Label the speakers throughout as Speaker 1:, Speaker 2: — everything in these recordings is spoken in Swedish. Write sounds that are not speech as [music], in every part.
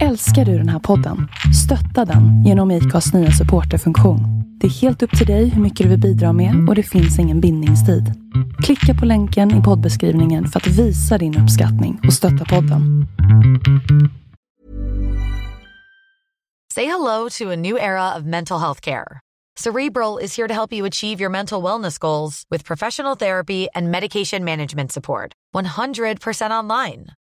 Speaker 1: Älskar du den här podden? Stötta den genom IKAs nya supporterfunktion. Det är helt upp till dig hur mycket du vill bidra med och det finns ingen bindningstid. Klicka på länken i poddbeskrivningen för att visa din uppskattning och stötta podden.
Speaker 2: Say hello to a new era of mental health care. Cerebral is here to help you achieve your mental wellness goals with professional therapy and medication management support. 100% online.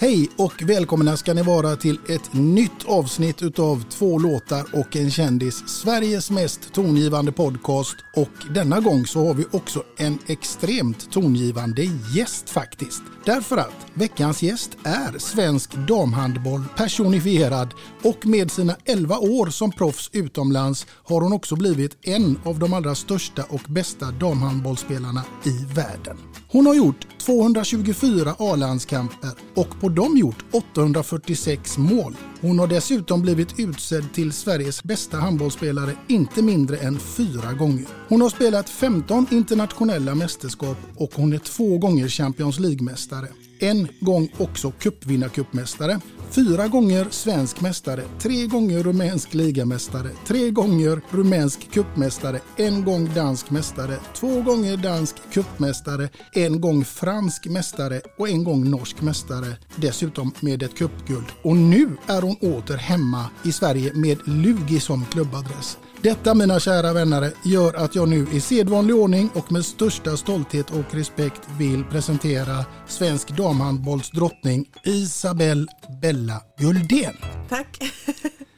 Speaker 3: Hej och välkomna ska ni vara till ett nytt avsnitt utav två låtar och en kändis. Sveriges mest tongivande podcast och denna gång så har vi också en extremt tongivande gäst faktiskt. Därför att veckans gäst är svensk damhandboll personifierad och med sina 11 år som proffs utomlands har hon också blivit en av de allra största och bästa damhandbollsspelarna i världen. Hon har gjort 224 A-landskamper och på dem gjort 846 mål. Hon har dessutom blivit utsedd till Sveriges bästa handbollsspelare inte mindre än fyra gånger. Hon har spelat 15 internationella mästerskap och hon är två gånger Champions League-mästare. En gång också cupvinnarcupmästare, fyra gånger svensk mästare, tre gånger rumänsk ligamästare, tre gånger rumänsk cupmästare, en gång dansk mästare, två gånger dansk cupmästare, en gång fransk mästare och en gång norsk mästare. Dessutom med ett cupguld. Och nu är hon åter hemma i Sverige med Lugi som klubbadress. Detta mina kära vänner gör att jag nu i sedvanlig ordning och med största stolthet och respekt vill presentera svensk damhandbollsdrottning Isabelle Bella Guldén.
Speaker 4: Tack.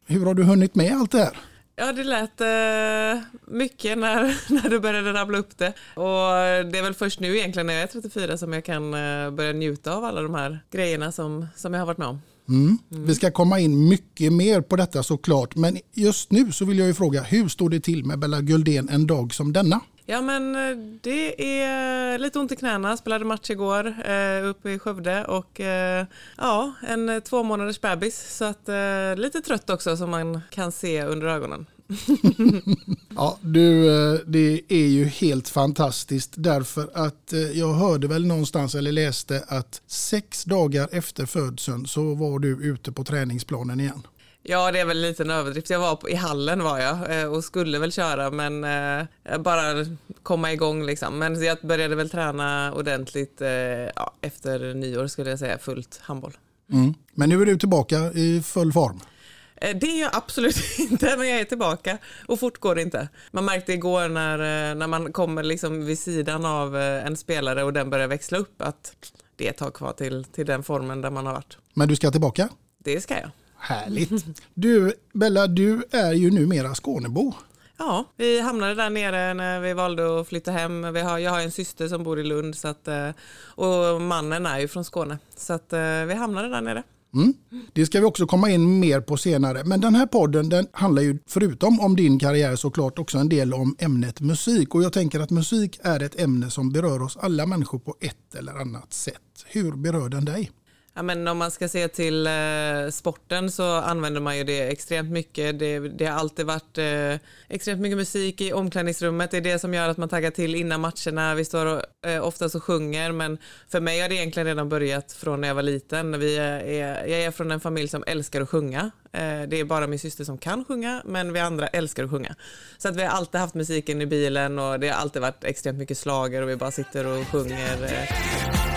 Speaker 3: Hur har du hunnit med allt det här?
Speaker 4: Ja, det lät eh, mycket när, [laughs] när du började rabbla upp det. Och det är väl först nu egentligen när jag är 34 som jag kan eh, börja njuta av alla de här grejerna som, som jag har varit med om.
Speaker 3: Mm. Mm. Vi ska komma in mycket mer på detta såklart. Men just nu så vill jag ju fråga, hur står det till med Bella Guldén en dag som denna?
Speaker 4: Ja men eh, det är lite ont i knäna, spelade match igår eh, uppe i Skövde och eh, ja, en två månaders bebis så att eh, lite trött också som man kan se under ögonen. [laughs]
Speaker 3: ja, du, eh, det är ju helt fantastiskt därför att eh, jag hörde väl någonstans eller läste att sex dagar efter födseln så var du ute på träningsplanen igen.
Speaker 4: Ja, det är väl en överdrift. Jag var på, i hallen var jag eh, och skulle väl köra men eh, bara komma igång liksom. Men jag började väl träna ordentligt eh, ja, efter nyår skulle jag säga, fullt handboll.
Speaker 3: Mm. Men nu är du tillbaka i full form?
Speaker 4: Eh, det är jag absolut [laughs] inte, men jag är tillbaka och fort går det inte. Man märkte igår när, eh, när man kommer liksom vid sidan av en spelare och den börjar växla upp att det är ett tag kvar till, till den formen där man har varit.
Speaker 3: Men du ska tillbaka?
Speaker 4: Det ska jag.
Speaker 3: Härligt. Du, Bella, du är ju numera Skånebo.
Speaker 4: Ja, vi hamnade där nere när vi valde att flytta hem. Vi har, jag har en syster som bor i Lund så att, eh, och mannen är ju från Skåne. Så att, eh, vi hamnade där nere.
Speaker 3: Mm. Det ska vi också komma in mer på senare. Men den här podden den handlar ju förutom om din karriär såklart också en del om ämnet musik. Och jag tänker att musik är ett ämne som berör oss alla människor på ett eller annat sätt. Hur berör den dig?
Speaker 4: Ja, men om man ska se till eh, sporten så använder man ju det extremt mycket. Det, det har alltid varit eh, extremt mycket musik i omklädningsrummet. Det är det som gör att man taggar till innan matcherna. Vi står och, eh, oftast och sjunger men för mig har det egentligen redan börjat från när jag var liten. Vi är, är, jag är från en familj som älskar att sjunga. Eh, det är bara min syster som kan sjunga men vi andra älskar att sjunga. Så att vi har alltid haft musiken i bilen och det har alltid varit extremt mycket slager och vi bara sitter och sjunger. Eh.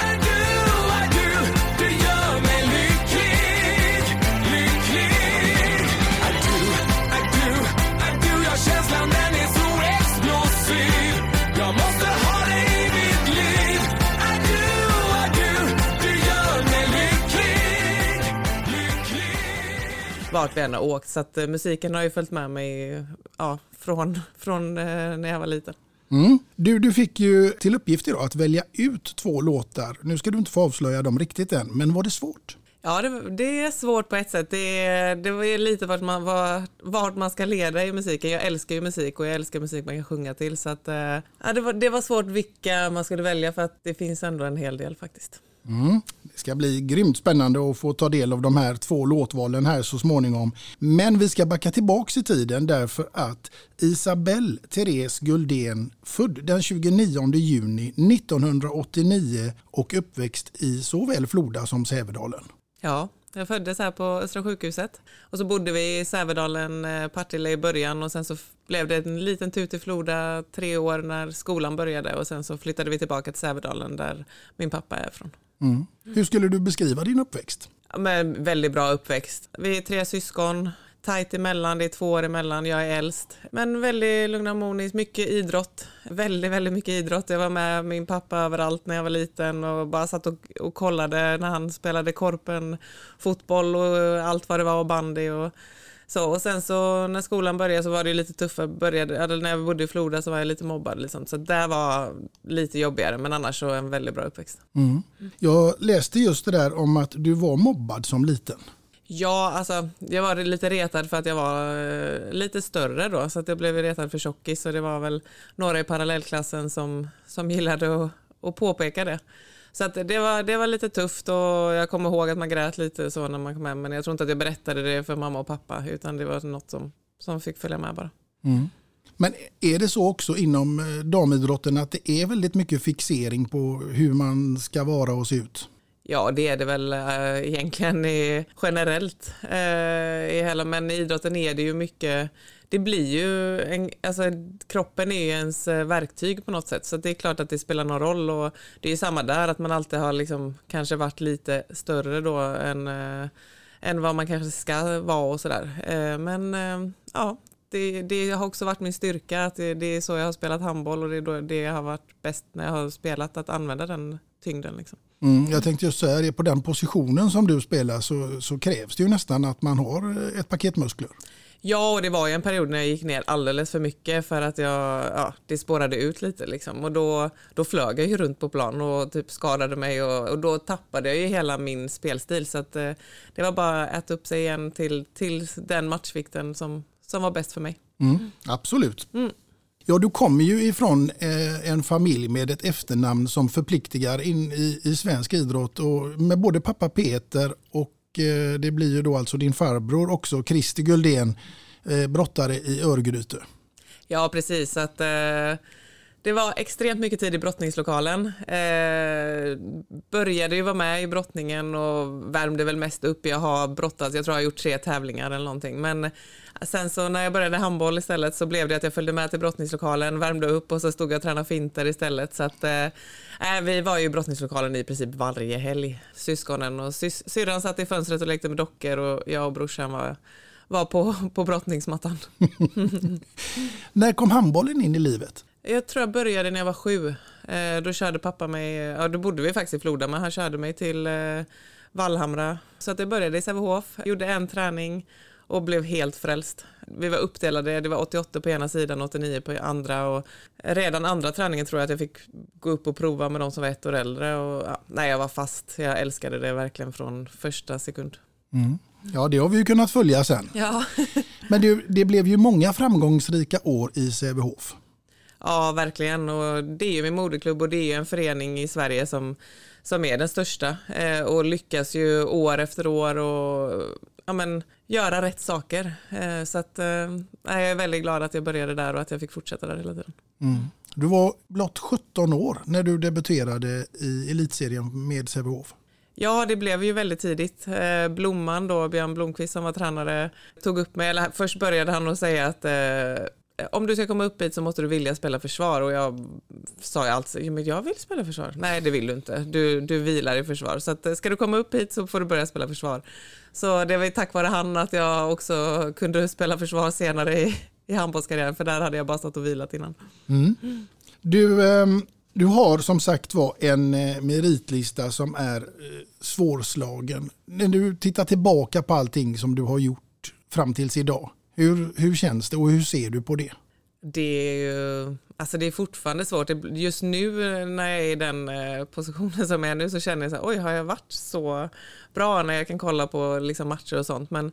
Speaker 4: Vart vi än har åkt. Så att, eh, musiken har ju följt med mig ja, från, från eh, när jag var liten.
Speaker 3: Mm. Du, du fick ju till uppgift idag att välja ut två låtar. Nu ska du inte få avslöja dem riktigt än, men var det svårt?
Speaker 4: Ja, det, det är svårt på ett sätt. Det, det är lite vart man, var, vart man ska leda i musiken. Jag älskar ju musik och jag älskar musik man kan sjunga till. Så att, eh, ja, det, var, det var svårt vilka man skulle välja för att det finns ändå en hel del faktiskt.
Speaker 3: Mm. Det ska bli grymt spännande att få ta del av de här två låtvalen här så småningom. Men vi ska backa tillbaks i tiden därför att Isabelle Therese Guldén, född den 29 juni 1989 och uppväxt i såväl Floda som Sävedalen.
Speaker 4: Ja, jag föddes här på Östra sjukhuset och så bodde vi i Sävedalen, eh, Partille i början och sen så blev det en liten tut i Floda tre år när skolan började och sen så flyttade vi tillbaka till Sävedalen där min pappa är från.
Speaker 3: Mm. Hur skulle du beskriva din uppväxt?
Speaker 4: Men väldigt bra uppväxt. Vi är tre syskon, tajt emellan, det är två år emellan, jag är äldst. Men väldigt lugn och harmonisk, mycket idrott. Väldigt, väldigt mycket idrott. Jag var med min pappa överallt när jag var liten och bara satt och, och kollade när han spelade korpen, fotboll och allt vad det var och bandy och så, och sen så när skolan började så var det lite tuffare. Började, när jag bodde i Floda så var jag lite mobbad. Liksom. Så det var lite jobbigare men annars så en väldigt bra uppväxt.
Speaker 3: Mm. Jag läste just det där om att du var mobbad som liten.
Speaker 4: Ja, alltså jag var lite retad för att jag var eh, lite större då så att jag blev retad för tjockis så det var väl några i parallellklassen som, som gillade att, att påpeka det. Så att det, var, det var lite tufft och jag kommer ihåg att man grät lite så när man kom hem men jag tror inte att jag berättade det för mamma och pappa utan det var något som, som fick följa med bara.
Speaker 3: Mm. Men är det så också inom eh, damidrotten att det är väldigt mycket fixering på hur man ska vara och se ut?
Speaker 4: Ja, det är det väl äh, egentligen i, generellt äh, i hela, men i idrotten är det ju mycket det blir ju, en, alltså kroppen är ju ens eh, verktyg på något sätt så det är klart att det spelar någon roll och det är ju samma där att man alltid har liksom kanske varit lite större då än, äh, än vad man kanske ska vara och sådär. Äh, men äh, ja, det, det, har också varit min styrka att det, det, är så jag har spelat handboll och det är då det har varit bäst när jag har spelat att använda den tyngden. Liksom.
Speaker 3: Mm, jag tänkte just säga här, på den positionen som du spelar så, så krävs det ju nästan att man har ett paket muskler.
Speaker 4: Ja, och det var ju en period när jag gick ner alldeles för mycket för att jag, ja, det spårade ut lite liksom. Och då, då flög jag ju runt på plan och typ skadade mig och, och då tappade jag ju hela min spelstil. Så att, eh, det var bara att äta upp sig igen till, till den matchvikten som, som var bäst för mig.
Speaker 3: Mm, absolut. Mm. Ja, du kommer ju ifrån eh, en familj med ett efternamn som förpliktigar in i, i svensk idrott och med både pappa Peter och Eh, det blir ju då alltså din farbror också, Christer Guldén, Eh, brottare i Örgryte.
Speaker 4: Ja, precis. Att, eh, det var extremt mycket tid i brottningslokalen. Eh, började ju vara med i brottningen och värmde väl mest upp. Jag har brottats, jag tror jag har gjort tre tävlingar eller någonting. Men sen så när jag började handboll istället så blev det att jag följde med till brottningslokalen, värmde upp och så stod jag och tränade finter istället. Så att eh, eh vi var ju i brottningslokalen i princip varje helg, syskonen och sys syrran satt i fönstret och lekte med dockor och jag och brorsan var var på, på brottningsmattan. [laughs]
Speaker 3: När kom handbollen in i livet?
Speaker 4: Jag tror jag började när jag var sju. Eh, då körde pappa mig, ja då bodde vi faktiskt i Floda, men han körde mig till eh, Vallhamra. Så att jag började i Sävehof, gjorde en träning och blev helt frälst. Vi var uppdelade, det var 88 på ena sidan och 89 på andra och redan andra träningen tror jag att jag fick gå upp och prova med de som var ett år äldre och ja, nej, jag var fast. Jag älskade det verkligen från första sekund.
Speaker 3: Mm. Ja, det har vi ju kunnat följa sen.
Speaker 4: Ja. [laughs]
Speaker 3: Men du, det blev ju många framgångsrika år i Sävehof.
Speaker 4: Ja, verkligen. Och det är ju min moderklubb och det är ju en förening i Sverige som, som är den största eh, och lyckas ju år efter år och ja, men, göra rätt saker. Eh, så att, eh, jag är väldigt glad att jag började där och att jag fick fortsätta där hela tiden.
Speaker 3: Mm. Du var blott 17 år när du debuterade i elitserien med Sävehof.
Speaker 4: Ja, det blev ju väldigt tidigt. Eh, Blomman då, Björn Blomqvist som var tränare, tog upp mig, eller först började han att säga att eh, om du ska komma upp hit så måste du vilja spela försvar och jag sa ju alltid, men jag vill spela försvar. Nej, det vill du inte. Du, du vilar i försvar. Så att, eh, ska du komma upp hit så får du börja spela försvar. Så det var tack vare han att jag också kunde spela försvar senare i, i handbollskarriären för där hade jag bara stått och vilat innan.
Speaker 3: Mm. Du, ehm, du har som sagt var en eh, meritlista som är eh, svårslagen. När du tittar tillbaka på allting som du har gjort fram tills idag, hur, hur känns det och hur ser du på det?
Speaker 4: Det är ju, alltså det är fortfarande svårt. Just nu när jag är i den eh, positionen som jag är nu så känner jag så här, oj har jag varit så bra när jag kan kolla på liksom matcher och sånt. Men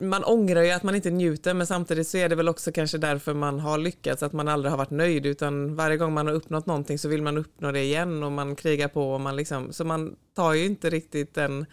Speaker 4: man ångrar ju att man inte njuter men samtidigt så är det väl också kanske därför man har lyckats att man aldrig har varit nöjd utan varje gång man har uppnått någonting så vill man uppnå det igen och man krigar på och man liksom så man tar ju inte riktigt den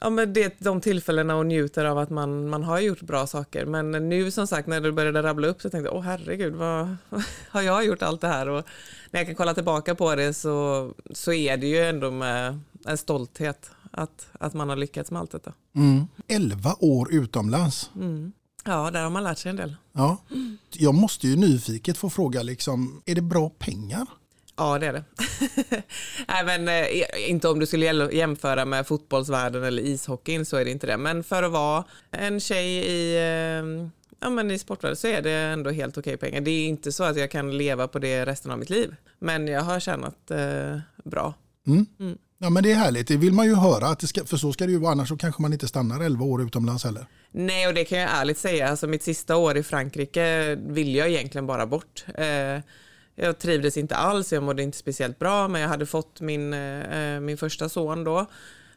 Speaker 4: ja, men det, de tillfällena och njuter av att man, man har gjort bra saker. Men nu som sagt när du började rabbla upp så tänkte jag, åh herregud, vad [laughs] har jag gjort allt det här? Och när jag kan kolla tillbaka på det så, så är det ju ändå med en stolthet att, att man har lyckats med allt detta.
Speaker 3: Mm. 11 år utomlands.
Speaker 4: Mm. Ja, där har man lärt sig en del.
Speaker 3: Ja. Jag måste ju nyfiket få fråga, liksom, är det bra pengar?
Speaker 4: Ja, det är det. [laughs] Nej, men, eh, inte om du skulle jämföra med fotbollsvärlden eller ishockeyn så är det inte det. Men för att vara en tjej i, eh, ja, men i sportvärlden så är det ändå helt okej pengar. Det är inte så att jag kan leva på det resten av mitt liv. Men jag har tjänat eh, bra.
Speaker 3: Mm. Mm. Ja men det är härligt, det vill man ju höra, att ska, för så ska det ju vara, annars så kanske man inte stannar 11 år utomlands heller.
Speaker 4: Nej, och det kan jag ärligt säga, alltså mitt sista år i Frankrike vill jag egentligen bara bort. Eh, jag trivdes inte alls, jag mådde inte speciellt bra, men jag hade fått min, eh, min första son då.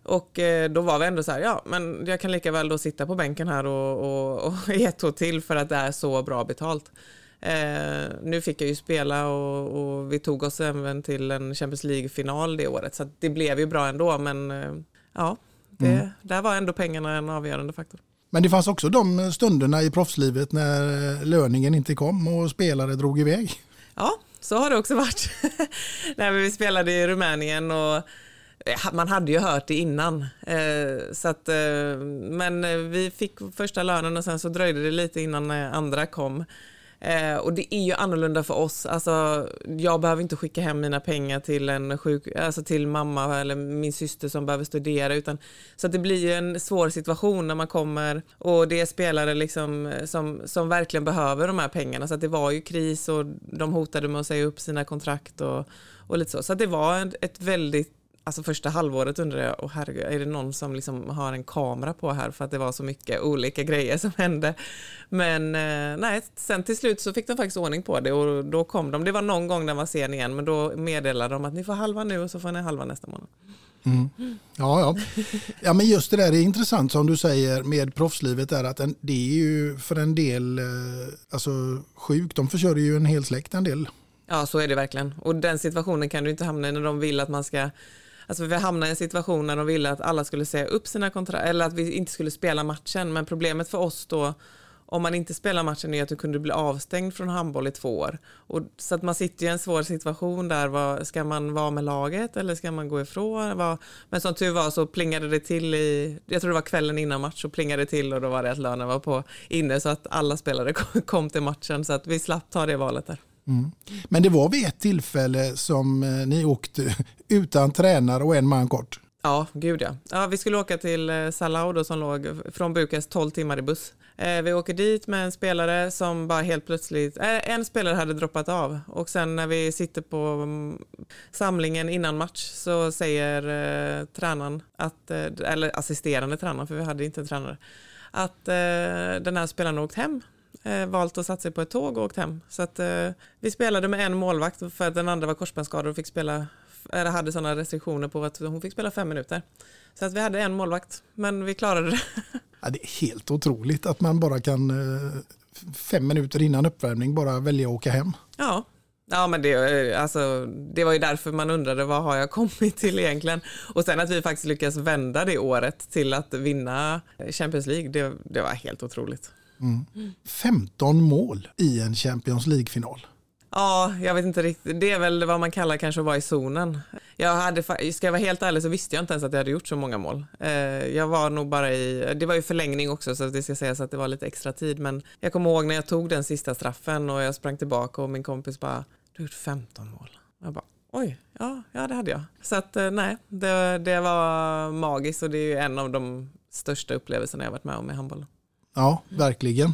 Speaker 4: Och eh, då var vi ändå så här, ja men jag kan lika väl då sitta på bänken här och, och, och [laughs] ett år till för att det är så bra betalt. Eh, nu fick jag ju spela och, och, vi tog oss även till en Champions League-final det året så det blev ju bra ändå men eh, ja, det, mm. där var ändå pengarna en avgörande faktor.
Speaker 3: Men det fanns också de stunderna i proffslivet när löningen inte kom och spelare drog iväg.
Speaker 4: Ja, så har det också varit. [laughs] när vi spelade i Rumänien och eh, man hade ju hört det innan. Eh, så att, eh, men eh, vi fick första lönen och sen så dröjde det lite innan eh, andra kom. Eh, och det är ju annorlunda för oss. Alltså, jag behöver inte skicka hem mina pengar till en sjuk, alltså till mamma eller min syster som behöver studera. Utan, så det blir ju en svår situation när man kommer och det är spelare liksom eh, som, som verkligen behöver de här pengarna. Så det var ju kris och de hotade med att säga upp sina kontrakt och, och lite så. Så det var ett väldigt Alltså första halvåret undrade jag, oh herregud, är det någon som liksom har en kamera på här för att det var så mycket olika grejer som hände. Men eh, nej, sen till slut så fick de faktiskt ordning på det och då kom de. Det var någon gång den var sen igen men då meddelade de att ni får halva nu och så får ni halva nästa månad.
Speaker 3: Mm. Ja, ja. ja, men just det där är intressant som du säger med proffslivet är att en, det är ju för en del eh, alltså, sjukt. De försörjer ju en hel släkt en del.
Speaker 4: Ja, så är det verkligen. Och den situationen kan du inte hamna i när de vill att man ska Alltså vi hamnade i en situation när de ville att alla skulle säga upp sina kontrakt eller att vi inte skulle spela matchen. Men problemet för oss då om man inte spelar matchen är att du kunde bli avstängd från handboll i två år. Och, så att man sitter i en svår situation där. Vad, ska man vara med laget eller ska man gå ifrån? Vad, men som tur var så plingade det till i, jag tror det var kvällen innan match, så plingade det till och då var det att lönen var på inne så att alla spelare [laughs] kom till matchen så att vi slapp ta det valet där.
Speaker 3: Mm. Men det var vid ett tillfälle som eh, ni åkte [laughs] utan tränare och en man kort.
Speaker 4: Ja, gud ja. ja vi skulle åka till eh, Salau som låg från Bukarest 12 timmar i buss. Eh, vi åker dit med en spelare som bara helt plötsligt, eh, en spelare hade droppat av och sen när vi sitter på mm, samlingen innan match så säger eh, tränaren, att, eller assisterande tränaren för vi hade inte en tränare, att den här spelaren har åkt hem eh, valt att satsa på ett tåg och åkt hem. Så att, eh, vi spelade med en målvakt för att den andra var korsbandsskadad och fick spela, eller hade sådana restriktioner på att hon fick spela fem minuter. Så att vi hade en målvakt, men vi klarade det. [laughs]
Speaker 3: Ja, det är helt otroligt att man bara kan eh, fem minuter innan uppvärmning bara välja att åka hem.
Speaker 4: Ja, Ja, men det, alltså, det var ju därför man undrade vad har jag kommit till egentligen. Och sen att vi faktiskt lyckas vända det året till att vinna Champions League, det, det var helt otroligt.
Speaker 3: Mm. 15 mål i en Champions League-final.
Speaker 4: Ja, jag vet inte riktigt. Det är väl vad man kallar kanske att vara i zonen. Jag hade, ska jag vara helt ärlig så visste jag inte ens att jag hade gjort så många mål. Eh, jag var nog bara i, det var ju förlängning också så det ska sägas att det var lite extra tid. Men jag kommer ihåg när jag tog den sista straffen och jag sprang tillbaka och min kompis bara, du har gjort 15 mål. Jag bara, oj, ja, ja det hade jag. Så att eh, nej, det, det var magiskt och det är ju en av de största upplevelserna jag varit med om i handbollen.
Speaker 3: Ja, verkligen.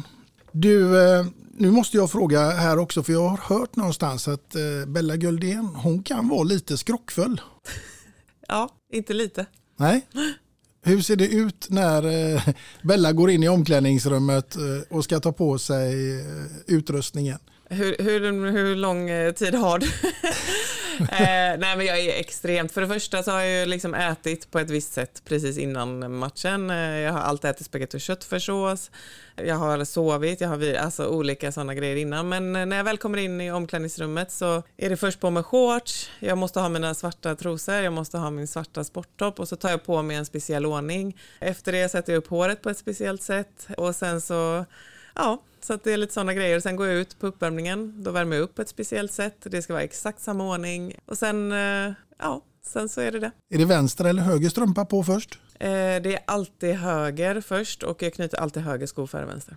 Speaker 3: Du, eh, nu måste jag fråga här också för jag har hört någonstans att eh, Bella Guldén, hon kan vara lite skrockfull.
Speaker 4: Ja, inte lite.
Speaker 3: Nej. Hur ser det ut när Bella går in i omklädningsrummet och ska ta på sig utrustningen?
Speaker 4: Hur, hur, hur lång eh, tid har du? [laughs] eh, nej men jag är extremt, för det första så har jag liksom ätit på ett visst sätt precis innan matchen. Eh, jag har alltid ätit spagetti och köttfärssås. Jag har sovit, jag har alltså olika sådana grejer innan. Men eh, när jag väl kommer in i omklädningsrummet så är det först på mig shorts, jag måste ha mina svarta trosor, jag måste ha min svarta sporttopp och så tar jag på mig en speciell ordning. Efter det sätter jag upp håret på ett speciellt sätt och sen så Ja, så det är lite sådana grejer. Sen går jag ut på uppvärmningen. Då värmer jag upp på ett speciellt sätt. Det ska vara exakt samma ordning. Och sen, eh, ja, sen så är det det.
Speaker 3: Är det vänster eller höger strumpa på först?
Speaker 4: Eh, det är alltid höger först och jag knyter alltid höger sko före vänster.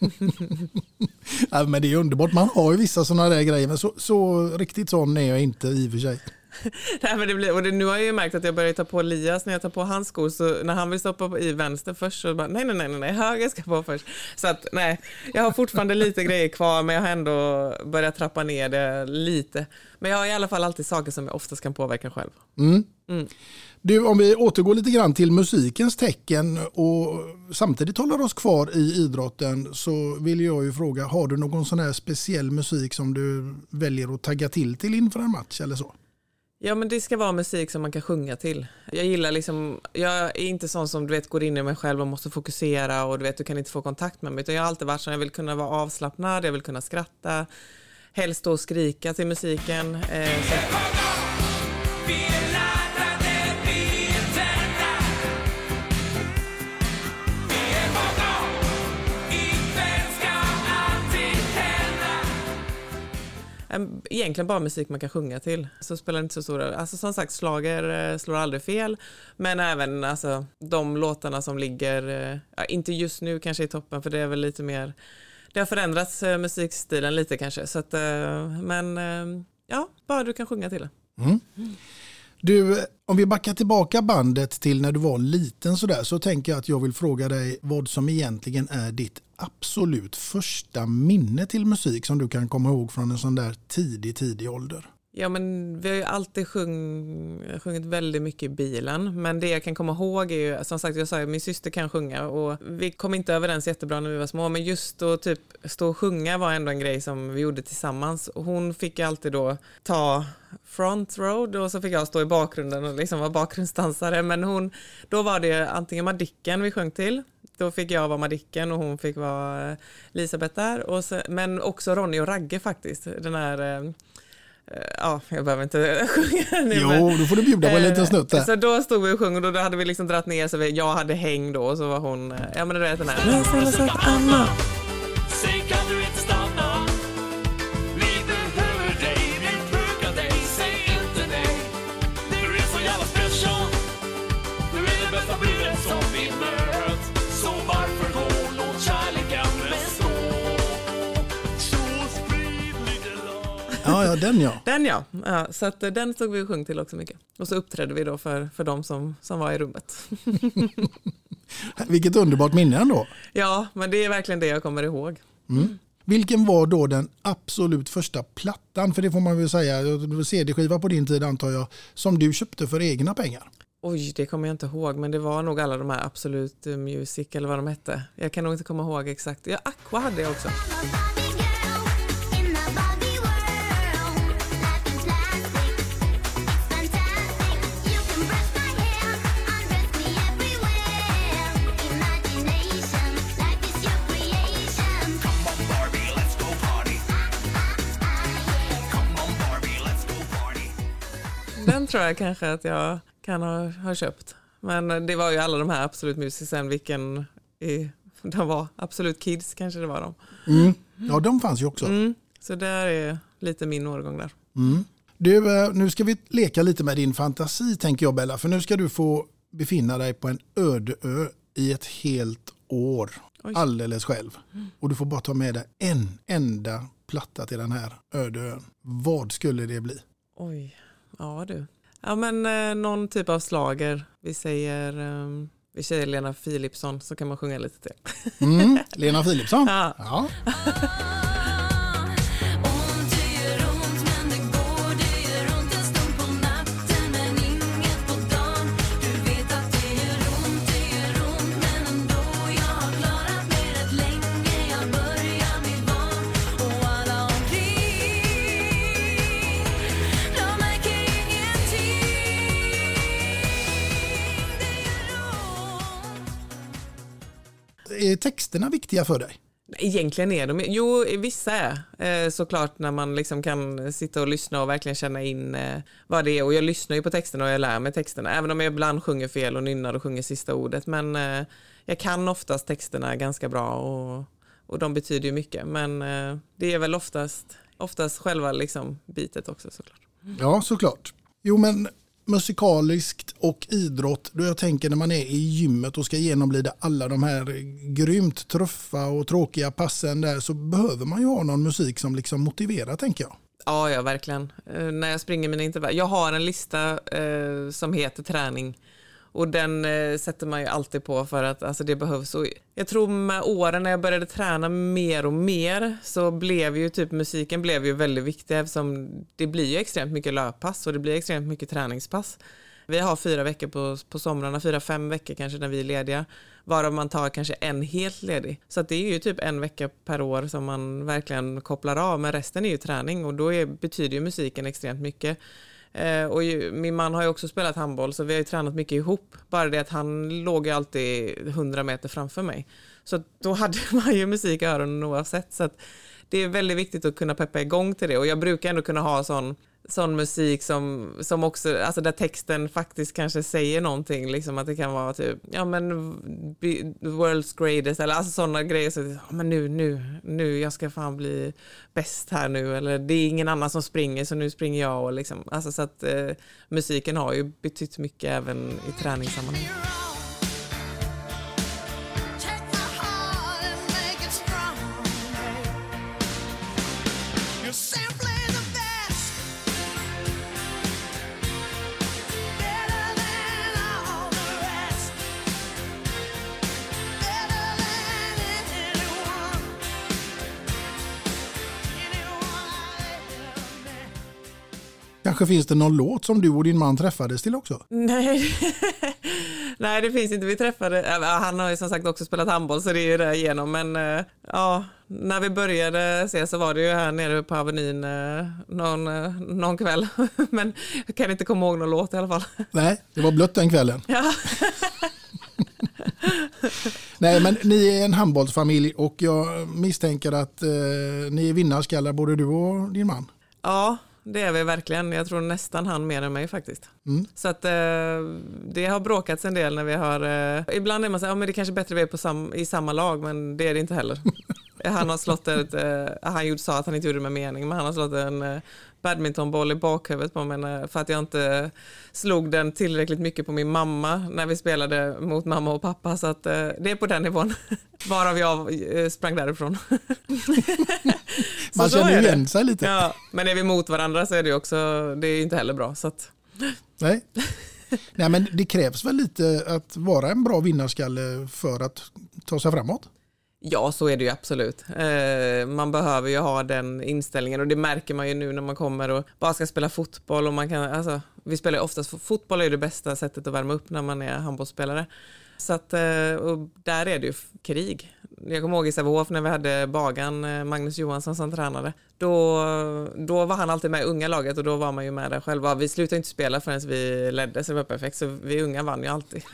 Speaker 4: [laughs]
Speaker 3: ja, men det är underbart. Man har ju vissa sådana där grejer. Men så, så riktigt sån är jag inte i och för sig. [laughs]
Speaker 4: Nej, men det blir, och det, nu har jag ju märkt att jag börjar ta på Lias när jag tar på hans skor. Så när han vill stoppa i vänster först så bara nej, nej, nej, nej, höger ska på först. Så att nej, jag har fortfarande lite grejer kvar men jag har ändå börjat trappa ner det lite. Men jag har i alla fall alltid saker som jag oftast kan påverka själv.
Speaker 3: Mm. Mm. Du, om vi återgår lite grann till musikens tecken och samtidigt håller oss kvar i idrotten så vill jag ju fråga, har du någon sån här speciell musik som du väljer att tagga till till inför en match eller så?
Speaker 4: Ja men det ska vara musik som man kan sjunga till. Jag gillar liksom, jag är inte sån som du vet går in i mig själv och måste fokusera och du vet du kan inte få kontakt med mig utan jag har alltid varit sån, jag vill kunna vara avslappnad, jag vill kunna skratta, helst då skrika till musiken. Eh, egentligen bara musik man kan sjunga till. Så spelar det inte så stor Alltså som sagt, slager eh, slår aldrig fel. Men även alltså, de låtarna som ligger, eh, ja, inte just nu kanske i toppen för det är väl lite mer, det har förändrats eh, musikstilen lite kanske. Så att, men ja, bara du kan sjunga till det. Mm.
Speaker 3: Du, om vi backar tillbaka bandet till när du var liten sådär så tänker jag att jag vill fråga dig vad som egentligen är ditt absolut första minne till musik som du kan komma ihåg från en sån där tidig, tidig ålder?
Speaker 4: Ja, men vi har ju alltid sjung, sjungit väldigt mycket i bilen, men det jag kan komma ihåg är ju, som sagt, jag sa att min syster kan sjunga och vi kom inte överens jättebra när vi var små, men just att typ stå och sjunga var ändå en grej som vi gjorde tillsammans. Hon fick alltid då ta front road och så fick jag stå i bakgrunden och liksom vara bakgrundsdansare, men hon, då var det antingen Madicken vi sjöng till då fick jag vara Madicken och hon fick vara eh, Elisabeth där. Och så, men också Ronny och Ragge faktiskt. Den här eh, Ja, jag behöver inte [laughs] sjunga nu.
Speaker 3: Jo, men, då får du bjuda på en liten snutt där.
Speaker 4: Så då stod vi och sjöng och då hade vi liksom dratt ner så vi, jag hade häng då och så var hon, ja men det vet den här.
Speaker 3: Ja, den ja.
Speaker 4: Den ja. ja så att, eh, den stod vi och sjöng till också mycket. Och så uppträdde vi då för, för de som, som var i rummet. [laughs]
Speaker 3: Vilket underbart minne ändå.
Speaker 4: Ja, men det är verkligen det jag kommer ihåg.
Speaker 3: Mm. Vilken var då den absolut första plattan, för det får man väl säga, CD-skiva på din tid antar jag, som du köpte för egna pengar?
Speaker 4: Oj, det kommer jag inte ihåg, men det var nog alla de här Absolut Music eller vad de hette. Jag kan nog inte komma ihåg exakt. Ja, Aqua hade jag också. Tror jag kanske att jag kan ha, ha köpt. Men det var ju alla de här Absolut Music sen, vilken i, de var. Absolut Kids kanske det var de.
Speaker 3: Mm. Ja, de fanns ju också.
Speaker 4: Mm. Så där är lite min årgång där.
Speaker 3: Mm. Du, eh, nu ska vi leka lite med din fantasi tänker jag Bella. För nu ska du få befinna dig på en öde ö i ett helt år.
Speaker 4: Oj.
Speaker 3: Alldeles själv. Och du får bara ta med dig en enda platta till den här öde ön. Vad skulle det bli?
Speaker 4: Oj, ja du. Ja men eh, någon typ av slager. Vi säger, eh, vi säger Lena Philipsson så kan man sjunga lite till.
Speaker 3: Mm. [laughs] Lena Philipsson.
Speaker 4: Ja.
Speaker 3: Ja. Är texterna viktiga för dig?
Speaker 4: Egentligen är de, jo vissa är eh, såklart när man liksom kan sitta och lyssna och verkligen känna in eh, vad det är och jag lyssnar ju på texterna och jag lär mig texterna även om jag ibland sjunger fel och nynnar och sjunger sista ordet men eh, jag kan oftast texterna ganska bra och, och de betyder ju mycket men det är väl oftast, oftast själva liksom bitet också såklart.
Speaker 3: Ja, såklart. Jo, men musikaliskt och idrott, då jag tänker när man är i gymmet och ska genomlida alla de här grymt truffa och tråkiga passen där så behöver man ju ha någon musik som liksom motiverar tänker jag.
Speaker 4: Ja, ja verkligen. Uh, när jag springer mina intervall, Jag har en lista uh, som heter träning och den eh, sätter man ju alltid på för att alltså, det behövs. Och jag tror med åren när jag började träna mer och mer så blev ju typ musiken blev ju väldigt viktig eftersom det blir ju extremt mycket löppass och det blir extremt mycket träningspass. Vi har fyra veckor på, på somrarna, fyra, fem veckor kanske när vi är lediga, varav man tar kanske en helt ledig. Så att det är ju typ en vecka per år som man verkligen kopplar av, men resten är ju träning och då är, betyder ju musiken extremt mycket. Eh, och ju, min man har ju också spelat handboll så vi har ju tränat mycket ihop. Bara det att han låg ju alltid 100 meter framför mig. Så då hade [laughs] man ju musik i öronen oavsett. Så att det är väldigt viktigt att kunna peppa igång till det och jag brukar ändå kunna ha sån sån musik som, som också, alltså där texten faktiskt kanske säger någonting, liksom att det kan vara typ, ja men world's greatest eller alltså sådana grejer, så, ja, men nu, nu, nu, jag ska fan bli bäst här nu eller det är ingen annan som springer så nu springer jag och liksom, alltså så att eh, musiken har ju betytt mycket även i träningssammanhang.
Speaker 3: Kanske finns det någon låt som du och din man träffades till också?
Speaker 4: Nej. [laughs] Nej, det finns inte. Vi träffade, han har ju som sagt också spelat handboll så det är ju det igenom. Men äh, ja, när vi började se så var det ju här nere på Avenyn äh, någon, äh, någon kväll. [laughs] men jag kan inte komma ihåg någon låt i alla fall.
Speaker 3: Nej, det var blött den kvällen.
Speaker 4: Ja. [laughs]
Speaker 3: Nej, men ni är en handbollsfamilj och jag misstänker att eh, ni är vinnarskallar både du och din man.
Speaker 4: ja, det är vi verkligen. Jag tror nästan han mer än mig faktiskt. Så att eh, det har bråkats en del när vi har, eh, ibland är man så här, ja, men det är kanske bättre vi är på sam, i samma lag, men det är det inte heller. [laughs] han har slått ett, eh, han gjorde, sa att han inte gjorde det med mening, men han har slått en eh, badmintonboll i bakhuvudet på mig för att jag inte slog den tillräckligt mycket på min mamma när vi spelade mot mamma och pappa. Så att eh, det är på den nivån. [laughs] Varav jag eh, sprang därifrån. [laughs]
Speaker 3: Man känner igen sig lite.
Speaker 4: Ja, men är vi mot varandra så är det också, det är inte heller bra. Så att,
Speaker 3: Nej. [laughs] Nej, men det krävs väl lite att vara en bra vinnarskalle för att ta sig framåt?
Speaker 4: Ja, så är det ju absolut. Eh, man behöver ju ha den inställningen och det märker man ju nu när man kommer och bara ska spela fotboll. Och man kan, alltså, vi spelar ju oftast, fotboll är ju det bästa sättet att värma upp när man är handbollsspelare. Så att, eh, och där är det ju krig. Jag kommer ihåg i Sävehof när vi hade Bagan, eh, Magnus Johansson som tränare. Då, då var han alltid med i unga laget och då var man ju med där själva. Vi slutade inte spela förrän vi ledde så det var perfekt. Så vi unga vann ju alltid. [laughs]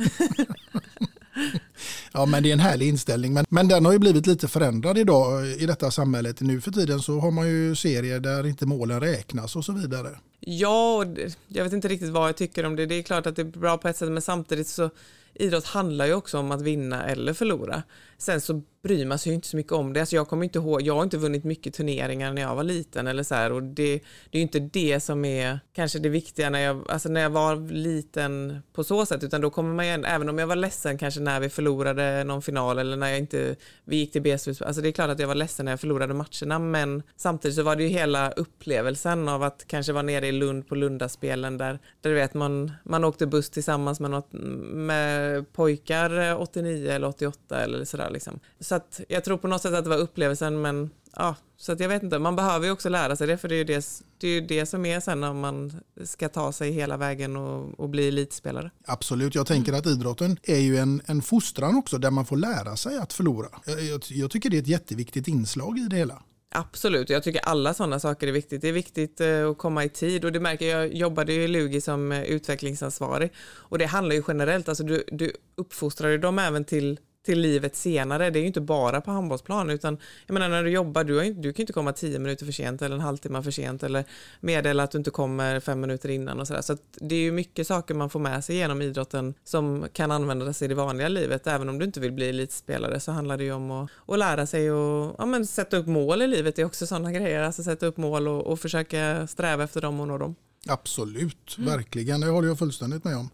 Speaker 3: Ja, men det är en härlig inställning. Men, men den har ju blivit lite förändrad idag eh, i detta samhället. Nu för tiden så har man ju serier där inte målen räknas och så vidare.
Speaker 4: Ja, och jag vet inte riktigt vad jag tycker om det. Det är klart att det är bra på ett sätt men samtidigt så idrott handlar ju också om att vinna eller förlora. Sen så bryr man sig ju inte så mycket om det. Alltså jag kommer inte ihåg, jag har inte vunnit mycket turneringar när jag var liten eller så här och det, det är ju inte det som är kanske det viktiga när jag, alltså när jag var liten på så sätt utan då kommer man ju, även om jag var ledsen kanske när vi förlorade någon final eller när jag inte, vi gick till B-slutspel, alltså det är klart att jag var ledsen när jag förlorade matcherna men samtidigt så var det ju hela upplevelsen av att kanske vara nere i Lund på Lundaspelen där, där du vet man, man åkte buss tillsammans med, något, med pojkar eh, 89 eller 88 eller sådär liksom. Så att jag tror på något sätt att det var upplevelsen men ja, så att jag vet inte, man behöver ju också lära sig det för det är ju det, det, är ju det som är sen när man ska ta sig hela vägen och, och bli elitspelare.
Speaker 3: Absolut, jag tänker att idrotten är ju en, en fostran också där man får lära sig att förlora. Jag, jag, jag tycker det är ett jätteviktigt inslag i det hela.
Speaker 4: Absolut, jag tycker alla sådana saker är viktigt. Det är viktigt eh, att komma i tid och det märker jag, jag jobbade ju i Lugi som eh, utvecklingsansvarig och det handlar ju generellt, alltså du, du uppfostrar ju dem även till till livet senare. Det är ju inte bara på handbollsplan utan jag menar när du jobbar, du, ju- du kan ju inte komma tio minuter för sent eller en halvtimme för sent eller meddela att du inte kommer fem minuter innan och sådär. Så att det är ju mycket saker man får med sig genom idrotten som kan användas i det vanliga livet. Även om du inte vill bli elitspelare så handlar det ju om att, att lära sig och ja, men sätta upp mål i livet. Det är också sådana grejer, alltså sätta upp mål och, och försöka sträva efter dem och nå dem.
Speaker 3: Absolut, verkligen. Det håller jag fullständigt med om.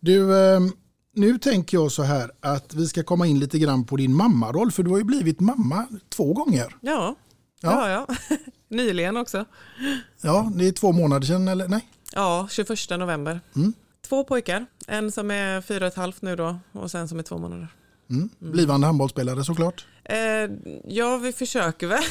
Speaker 3: Du, eh, nu tänker jag så här att vi ska komma in lite grann på din mammaroll. För du har ju blivit mamma två gånger.
Speaker 4: Ja,
Speaker 3: Ja.
Speaker 4: ja, ja. [laughs] Nyligen också.
Speaker 3: Ja, det är två månader sedan, eller nej?
Speaker 4: Ja, 21 november.
Speaker 3: Mm.
Speaker 4: Två pojkar, en som är fyra och ett halvt nu då och sen som är två månader.
Speaker 3: Mm. Blivande handbollsspelare såklart.
Speaker 4: Eh, ja, vi försöker väl.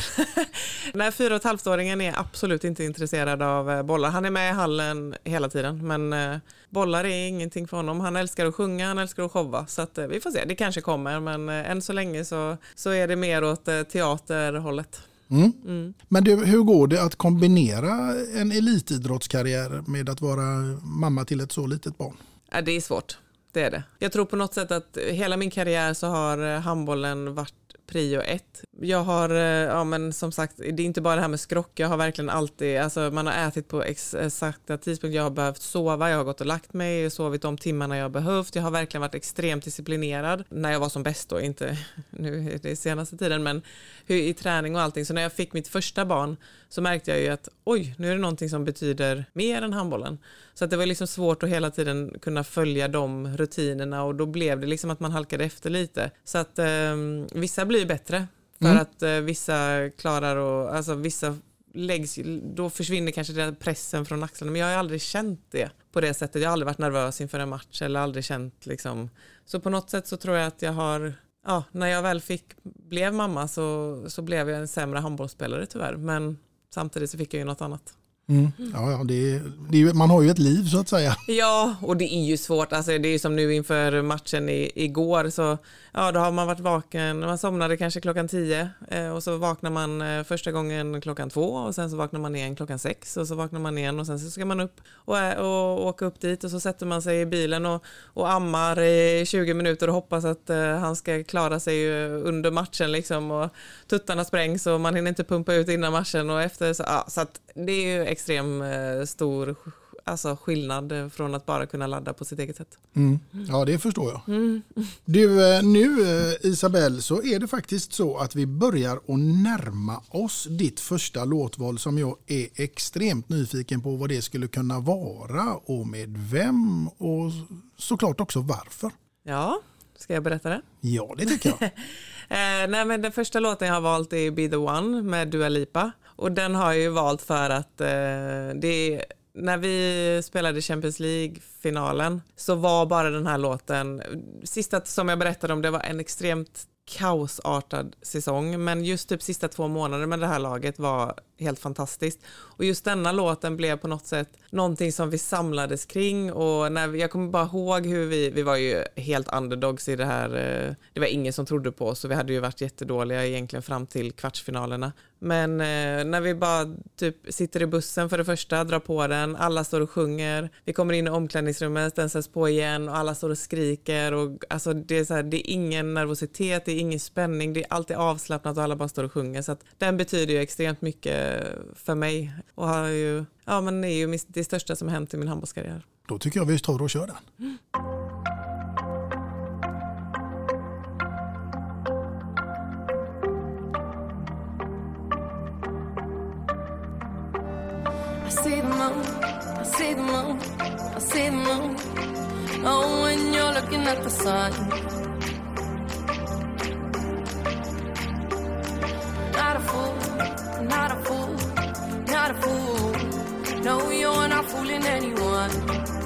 Speaker 4: [laughs] Nej, fyra och ett halvt-åringen är absolut inte intresserad av eh, bollar. Han är med i hallen hela tiden, men eh, bollar är ingenting för honom. Han älskar att sjunga, han älskar att showa, så att, eh, vi får se. Det kanske kommer, men eh, än så länge så, så är det mer åt eh, teaterhållet.
Speaker 3: Mm. Men du, hur går det att kombinera en elitidrottskarriär med att vara mamma till ett så litet barn?
Speaker 4: Ja, det är svårt, det är det. Jag tror på något sätt att hela min karriär så har eh, handbollen varit prio ett. Jag har, eh, ja men som sagt, det är inte bara det här med skrock, jag har verkligen alltid, alltså man har ätit på exakta tidpunkter, jag har behövt sova, jag har gått och lagt mig, sovit de timmarna jag har behövt, jag har verkligen varit extremt disciplinerad när jag var som bäst då, inte [laughs] nu det senaste tiden, men hur, i träning och allting. Så när jag fick mitt första barn så märkte jag ju att oj, nu är det någonting som betyder mer än handbollen. Så att det var liksom svårt att hela tiden kunna följa de rutinerna och då blev det liksom att man halkade efter lite. Så att eh, vissa blir bättre för
Speaker 3: Mm.
Speaker 4: att eh, vissa klarar och alltså vissa läggs, då försvinner kanske den pressen från axlarna men jag har aldrig känt det på det sättet. Jag har aldrig varit nervös inför en match eller aldrig känt liksom så på något sätt så tror jag att jag har ja, när jag väl fick, blev mamma så, så blev jag en sämre handbollsspelare tyvärr. Men samtidigt så fick jag ju något annat.
Speaker 3: Mm. Ja, ja, det det man har ju ett liv så att säga.
Speaker 4: Ja, och det är ju svårt. Alltså, det är som nu inför matchen i, igår. Så, ja, då har man varit vaken. Man somnade kanske klockan tio eh, och så vaknar man eh, första gången klockan två och sen så vaknar man igen klockan sex och så vaknar man igen och sen så ska man upp och, ä- och åka upp dit och så sätter man sig i bilen och, och ammar i 20 minuter och hoppas att eh, han ska klara sig eh, under matchen liksom och tuttarna sprängs och man hinner inte pumpa ut innan matchen och efter så, ja, så att det är ju extrem eh, stor alltså, skillnad eh, från att bara kunna ladda på sitt eget sätt.
Speaker 3: Mm. Ja, det förstår jag. Du, eh, nu Isabelle så är det faktiskt så att vi börjar att närma oss ditt första låtval som jag är extremt nyfiken på vad det skulle kunna vara och med vem och såklart också varför.
Speaker 4: Ja, ska jag berätta det?
Speaker 3: Ja, det tycker jag. [laughs]
Speaker 4: Eh, nej, men den första låten jag har valt är Be the One med Dua Lipa. Och den har jag ju valt för att eh, det är, när vi spelade Champions League-finalen så var bara den här låten, sista som jag berättade om det var en extremt kaosartad säsong. Men just typ sista två månader med det här laget var helt fantastiskt. Och just denna låten blev på något sätt någonting som vi samlades kring. Och när vi, jag kommer bara ihåg hur vi, vi var ju helt underdogs i det här, eh, det var ingen som trodde på oss och vi hade ju varit jättedåliga egentligen fram till kvartsfinalerna. Men eh, när vi bara typ sitter i bussen för det första, drar på den, alla står och sjunger, vi kommer in i omklädningsrummet, den sätts på igen och alla står och skriker och alltså det är så här, det är ingen nervositet, det är ingen spänning, det är alltid avslappnat och alla bara står och sjunger. Så att den betyder ju extremt mycket för mig och har ju, ja, men är ju det största som hänt i min handbollskarriär.
Speaker 3: Då tycker jag vi tar och kör den.
Speaker 5: Oh, when you're looking at the sun. Not a fool, not a fool, not a fool. No, you're not fooling anyone.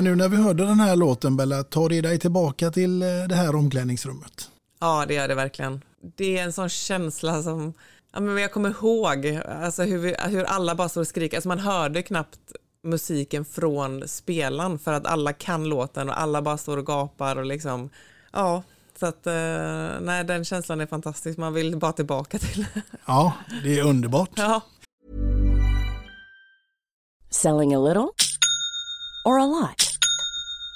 Speaker 3: Nu när vi hörde den här låten Bella, tar det dig tillbaka till eh, det här omklädningsrummet?
Speaker 4: Ja, det gör det verkligen. Det är en sån känsla som, ja, men jag kommer ihåg alltså hur, vi, hur alla bara står och skriker. Alltså man hörde knappt musiken från spelaren för att alla kan låten och alla bara står och gapar och liksom, ja, så att eh, nej, den känslan är fantastisk. Man vill bara tillbaka till
Speaker 3: Ja, det är underbart.
Speaker 4: Ja.
Speaker 6: Selling a little or a lot?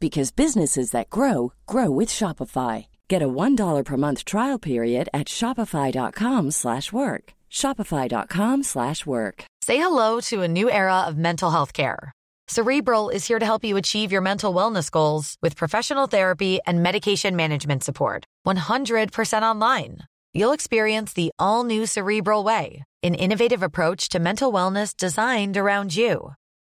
Speaker 6: because businesses that grow grow with Shopify. Get a $1 per month trial period at shopify.com/work. shopify.com/work.
Speaker 2: Say hello to a new era of mental health care. Cerebral is here to help you achieve your mental wellness goals with professional therapy and medication management support. 100% online. You'll experience the all new Cerebral Way, an innovative approach to mental wellness designed around you.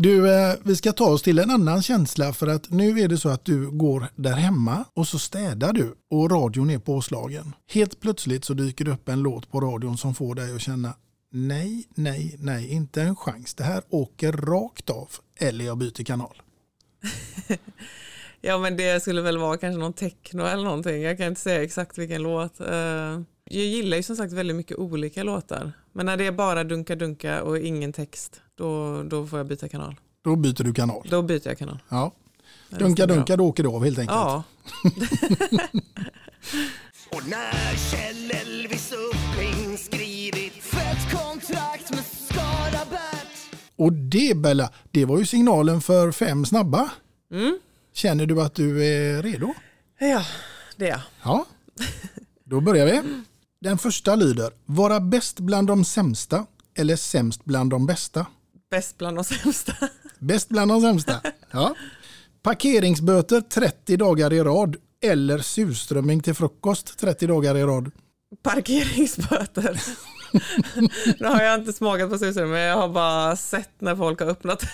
Speaker 3: Du, eh, vi ska ta oss till en annan känsla för att nu är det så att du går där hemma och så städar du och radion är påslagen. Helt plötsligt så dyker det upp en låt på radion som får dig att känna nej, nej, nej, inte en chans. Det här åker rakt av eller jag byter kanal. [laughs]
Speaker 4: Ja men det skulle väl vara kanske någon techno eller någonting. Jag kan inte säga exakt vilken låt. Eh, jag gillar ju som sagt väldigt mycket olika låtar. Men när det är bara dunka dunka och ingen text då, då får jag byta kanal.
Speaker 3: Då byter du kanal.
Speaker 4: Då byter jag kanal.
Speaker 3: Ja.
Speaker 4: det
Speaker 3: Dunka,
Speaker 4: stämmer
Speaker 3: dunka, då åker det av helt enkelt.
Speaker 4: Ja, [laughs]
Speaker 5: Och när Kjell Elvis Uppling skrivit Fett kontrakt med Skaraberg
Speaker 3: Och det Bella, det var ju signalen för fem snabba.
Speaker 4: Mm.
Speaker 3: Känner du att du är redo?
Speaker 4: ja det är jag.
Speaker 3: Ja, då börjar vi. [laughs] Den första lyder, vara bäst bland de sämsta eller sämst bland de bästa?
Speaker 4: Bäst bland de sämsta. [laughs]
Speaker 3: Bäst bland de sämsta. Ja. Parkeringsböter 30 dagar i rad eller surströmming till frukost 30 dagar i rad.
Speaker 4: Parkeringsböter. [laughs] nu har jag inte smakat på men jag har bara sett när folk har öppnat.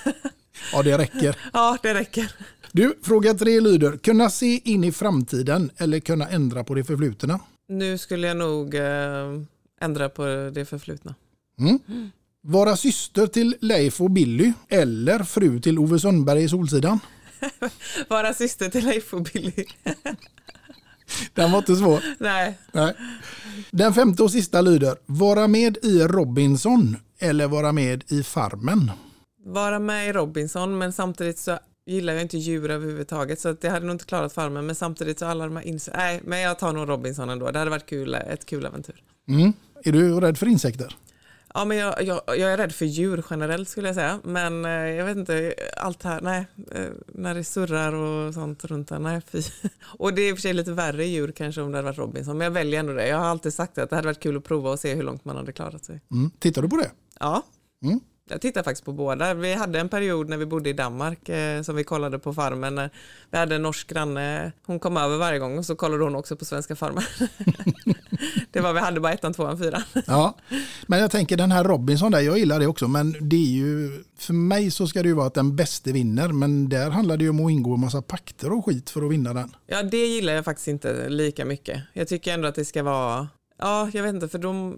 Speaker 3: Ja, det räcker. [laughs]
Speaker 4: ja, det räcker.
Speaker 3: Du, fråga tre lyder, kunna se in i framtiden eller kunna ändra på det förflutna?
Speaker 4: Nu skulle jag nog eh, ändra på det förflutna.
Speaker 3: Vara syster till Leif och Billy eller fru till Ove Sundberg i Solsidan? [laughs]
Speaker 4: Vara syster till Leif och Billy. [laughs]
Speaker 3: Den var inte svår.
Speaker 4: Nej,
Speaker 3: Nej. Den femte och sista lyder, vara med i Robinson eller vara med i Farmen?
Speaker 4: vara med i Robinson men samtidigt så gillar jag inte djur överhuvudtaget så att det hade nog inte klarat farmen men samtidigt så alla de här ins- Nej, men jag tar nog Robinson ändå. Det hade varit kul, ett kul äventyr.
Speaker 3: Mm. Är du rädd för insekter?
Speaker 4: Ja, men jag, jag, jag är rädd för djur generellt skulle jag säga. Men eh, jag vet inte, allt här, nej, eh, när det surrar och sånt runt där, nej fy. [laughs] Och det är i och för sig lite värre djur kanske om det hade varit Robinson, men jag väljer ändå det. Jag har alltid sagt att det hade varit kul att prova och se hur långt man hade klarat sig.
Speaker 3: Mm. Tittar du på det?
Speaker 4: Ja.
Speaker 3: Mm.
Speaker 4: Jag tittar faktiskt på båda. Vi hade en period när vi bodde i Danmark eh, som vi kollade på farmen. när Vi hade en norsk granne, hon kom över varje gång och så kollade hon också på svenska farmen. [laughs] det var vi hade bara ettan, tvåan, fyran.
Speaker 3: Ja, men jag tänker den här Robinson där, jag gillar det också, men det är ju, för mig så ska det ju vara att den bäste vinner, men där handlar det ju om att ingå en massa pakter och skit för att vinna den.
Speaker 4: Ja, det gillar jag faktiskt inte lika mycket. Jag tycker ändå att det ska vara Ja, jag vet inte, för de,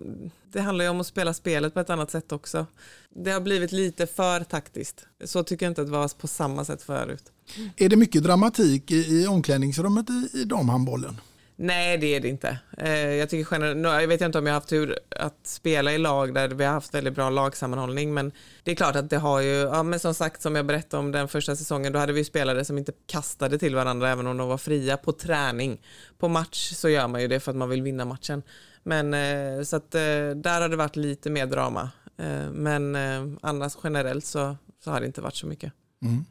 Speaker 4: det handlar ju om att spela spelet på ett annat sätt också. Det har blivit lite för taktiskt. Så tycker jag inte att det var på samma sätt förut.
Speaker 3: Är det mycket dramatik i, i omklädningsrummet i, i damhandbollen?
Speaker 4: Nej, det är det inte. Eh, jag, tycker generellt, jag vet inte om jag har haft tur att spela i lag där vi har haft väldigt bra lagsammanhållning, men det är klart att det har ju, ja, men som sagt som jag berättade om den första säsongen, då hade vi spelare som inte kastade till varandra även om de var fria på träning. På match så gör man ju det för att man vill vinna matchen. Men eh, så att eh, där har det varit lite mer drama. Men annars generellt så, så har det inte varit så mycket. Mm.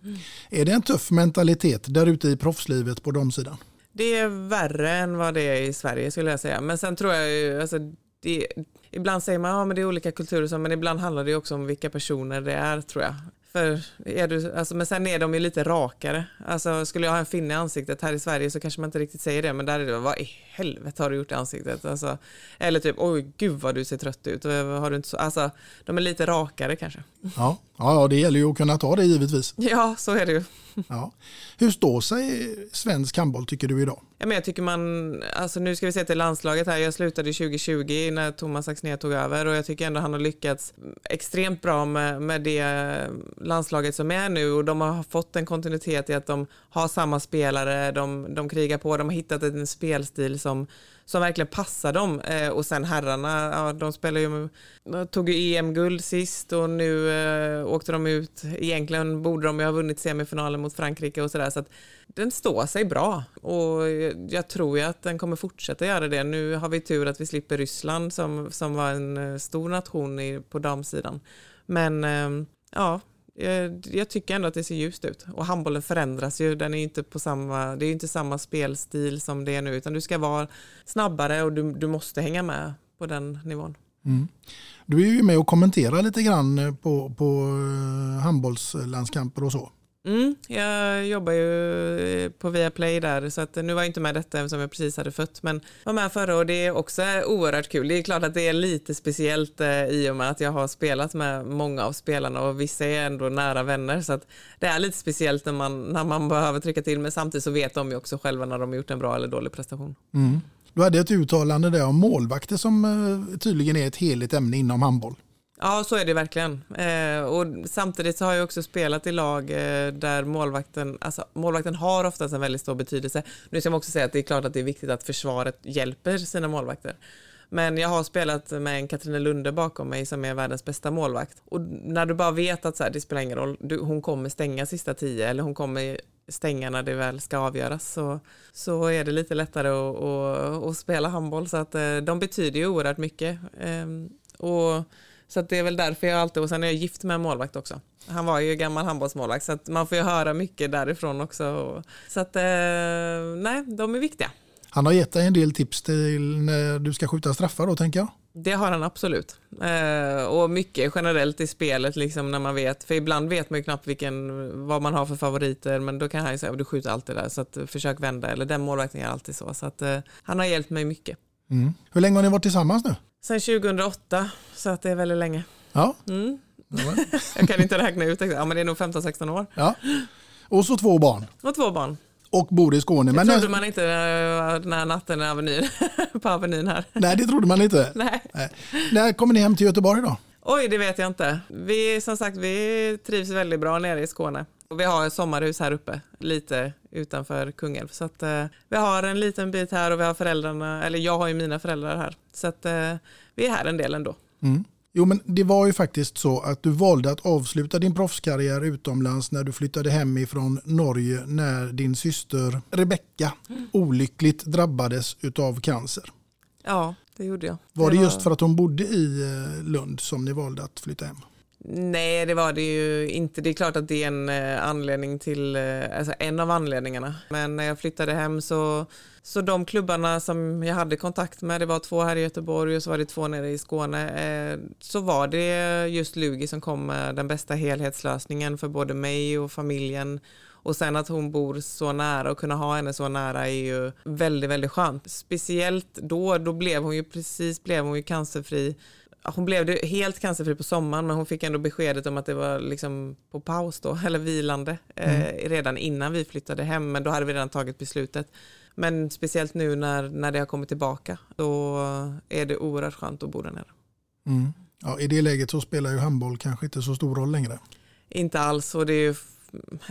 Speaker 3: Är det en tuff mentalitet där ute i proffslivet på damsidan?
Speaker 4: Det är värre än vad det är i Sverige skulle jag säga. Men sen tror jag ju, alltså, det, ibland säger man ja, men det är olika kulturer, så, men ibland handlar det också om vilka personer det är tror jag. För är du, alltså, men sen är de ju lite rakare. Alltså, skulle jag ha en finne i ansiktet här i Sverige så kanske man inte riktigt säger det, men där är det vad i helvete har du gjort i ansiktet? Alltså, eller typ oj gud vad du ser trött ut. Har du inte så, alltså, de är lite rakare kanske.
Speaker 3: Ja, Ja, det gäller ju att kunna ta det givetvis.
Speaker 4: Ja, så är det ju.
Speaker 3: Ja. Hur står sig svensk handboll tycker du idag?
Speaker 4: Ja, men jag tycker man, alltså nu ska vi se till landslaget här, jag slutade 2020 när Thomas Axnér tog över och jag tycker ändå han har lyckats extremt bra med, med det landslaget som är nu och de har fått en kontinuitet i att de har samma spelare, de, de krigar på, de har hittat en spelstil som, som verkligen passar dem eh, och sen herrarna, ja, de spelar ju, de tog ju EM-guld sist och nu eh, åkte de ut, egentligen borde de ju ha vunnit semifinalen mot Frankrike och sådär så att den står sig bra och jag tror ju att den kommer fortsätta göra det. Nu har vi tur att vi slipper Ryssland som, som var en eh, stor nation i, på damsidan. Men eh, ja, Eh, jag, tycker ändå att det ser ljust ut och handbollen förändras ju. Den är inte på samma, det är ju inte samma spelstil som det är nu utan du ska vara snabbare och du, du måste hänga med på den nivån. Mm.
Speaker 3: Du är ju med och kommenterar lite grann på, på eh, handbollslandskamper och så.
Speaker 4: Mm, jag jobbar ju på Viaplay där så att nu var jag inte med detta eftersom jag precis hade fött men var med förra och det är också oerhört kul. Det är klart att det är lite speciellt eh, i och med att jag har spelat med många av spelarna och vissa är ändå nära vänner så att det är lite speciellt när man, när man behöver trycka till men samtidigt så vet de ju också själva när de har gjort en bra eller dålig prestation.
Speaker 3: Du hade ett uttalande där om målvakter som eh, tydligen är ett heligt ämne inom handboll.
Speaker 4: Ja, så är det verkligen. Eh, och samtidigt så har jag också spelat i lag eh, där målvakten, alltså målvakten har oftast en väldigt stor betydelse. Nu ska man också säga att det är klart att det är viktigt att försvaret hjälper sina målvakter. Men jag har spelat med en Katrine Lunde bakom mig som är världens bästa målvakt. Och när du bara vet att så här, det spelar ingen roll, du, hon kommer stänga sista tio eller hon kommer stänga när det väl ska avgöras så, så är det lite lättare att, att, att spela handboll. Så att eh, de betyder ju oerhört mycket. Ehm, och så det är väl därför jag alltid, och sen är jag gift med en målvakt också. Han var ju gammal handbollsmålvakt så man får ju höra mycket därifrån också. Så att eh, nej, de är viktiga.
Speaker 3: Han har gett dig en del tips till när du ska skjuta straffar då tänker jag.
Speaker 4: Det har han absolut. Eh, och mycket generellt i spelet liksom när man vet, för ibland vet man ju knappt vilken, vad man har för favoriter men då kan han ju säga du skjuter alltid där så att försök vända eller den målvakten gör alltid så. Så att eh, han har hjälpt mig mycket.
Speaker 3: Mm. Hur länge har ni varit tillsammans nu?
Speaker 4: Sen 2008 så att det är väldigt länge.
Speaker 3: Ja.
Speaker 4: Mm.
Speaker 3: Ja. [laughs]
Speaker 4: Jag kan inte räkna ut ja men det är nog 15-16 år.
Speaker 3: ja. Och så två barn.
Speaker 4: Och två barn.
Speaker 3: Och bor i Skåne.
Speaker 4: Det
Speaker 3: Men
Speaker 4: trodde
Speaker 3: när,
Speaker 4: man inte eh, den här natten i Avenyn, [laughs] på Avenyn här.
Speaker 3: Nej, det trodde man inte.
Speaker 4: Nej.
Speaker 3: Nej. När kommer ni hem till Göteborg då?
Speaker 4: Oj, det vet jag inte. Vi, som sagt, vi trivs väldigt bra nere i Skåne. Och vi har ett sommarhus här uppe, lite utanför Kungälv. Så att, eh, vi har en liten bit här och vi har föräldrarna, eller jag har ju mina föräldrar här. Så att, eh, vi är här en del ändå.
Speaker 3: Jo, men det var ju faktiskt så att du valde att avsluta din proffskarriär utomlands när du flyttade hem ifrån Norge när din syster Rebecka olyckligt drabbades av cancer.
Speaker 4: Ja, det gjorde jag.
Speaker 3: Var det just för att hon bodde i eh, Lund som ni valde att flytta hem?
Speaker 4: Nej, det var det ju inte. Det är klart att det är en eh, anledning till, eh, alltså en av anledningarna. Men när jag flyttade hem så, så de klubbarna som jag hade kontakt med, det var två här i Göteborg och så var det två nere i Skåne, eh, så var det just Lugi som kom med den bästa helhetslösningen för både mig och familjen. Och sen att hon bor så nära och kunna ha henne så nära är ju väldigt, väldigt skönt. Speciellt då, då blev hon ju precis blev hon ju cancerfri hon blev helt cancerfri på sommaren men hon fick ändå beskedet om att det var liksom på paus då, [laughs] eller vilande, eh, redan innan vi flyttade hem. Men då hade vi redan tagit beslutet. Men speciellt nu när, när det har kommit tillbaka, då är det oerhört skönt att bo där nere.
Speaker 3: Mm. Ja, I det läget så spelar ju handboll kanske inte så stor roll längre.
Speaker 4: Inte alls och det är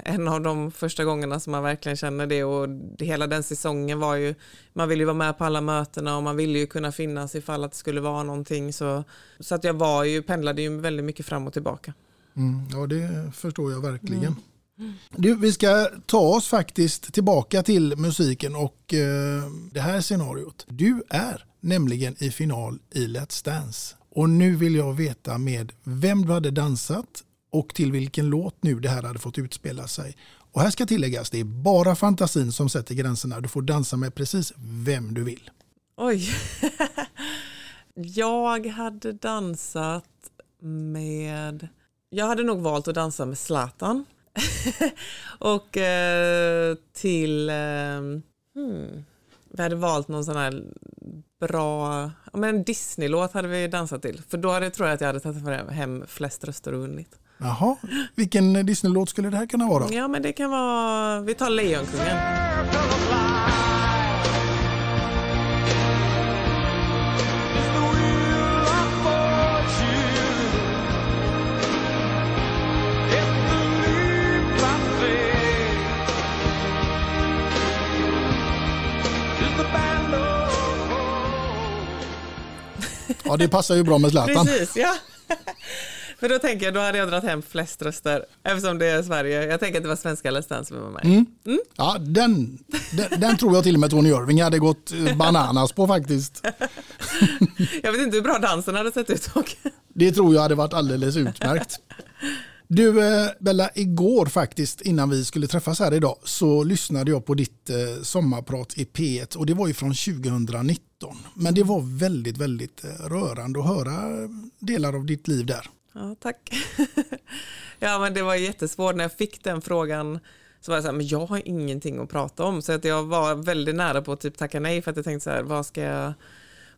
Speaker 4: en av de första gångerna som man verkligen känner det och hela den säsongen var ju, man ville ju vara med på alla mötena och man ville ju kunna finnas ifall att det skulle vara någonting så, så att jag var ju, pendlade ju väldigt mycket fram och tillbaka.
Speaker 3: Mm. Ja, det förstår jag verkligen. Du, vi ska ta oss faktiskt tillbaka till musiken och eh, det här scenariot. Du är nämligen i final i Let's Dance. Och nu vill jag veta med vem du hade dansat och till vilken låt nu det här hade fått utspela sig. Och här ska tilläggas, det är bara fantasin som sätter gränserna. Du får dansa med precis vem du vill.
Speaker 4: Oj. [laughs] jag hade dansat med... Jag hade nog valt att dansa med Zlatan. [laughs] och eh, till... Eh, hmm, vi hade valt någon sån här bra... Ja, men en Disney-låt hade vi dansat till. För då hade, tror jag att jag hade tagit hem flest röster och vunnit.
Speaker 3: Jaha, vilken Disney-låt skulle det här kunna vara?
Speaker 4: Ja, men det kan vara... Vi tar Lejonkungen.
Speaker 3: Ja, det passar ju bra med Zlatan.
Speaker 4: Precis, ja. [laughs] För då tänker jag, då hade jag dragit hem flest röster eftersom det är Sverige. Jag tänker att det var svenska Let's Dance som var med.
Speaker 3: Mm. Ja, den, den, den tror jag till och med Tony Irving hade gått eh, bananas på faktiskt. [laughs]
Speaker 4: Jag vet inte hur bra dansen hade sett ut.
Speaker 3: Det tror jag hade varit alldeles utmärkt. Du eh, Bella, igår faktiskt innan vi skulle träffas här idag så lyssnade jag på ditt eh, sommarprat i P1 och det var ju från 2019. Men det var väldigt, väldigt rörande att höra delar av ditt liv där.
Speaker 4: Ja, tack. [laughs] ja, men det var jättesvårt när jag fick den frågan. Så var jag så här, men jag har ingenting att prata om. Så att jag var väldigt nära på att typ tacka nej för att jag tänkte så här, vad ska jag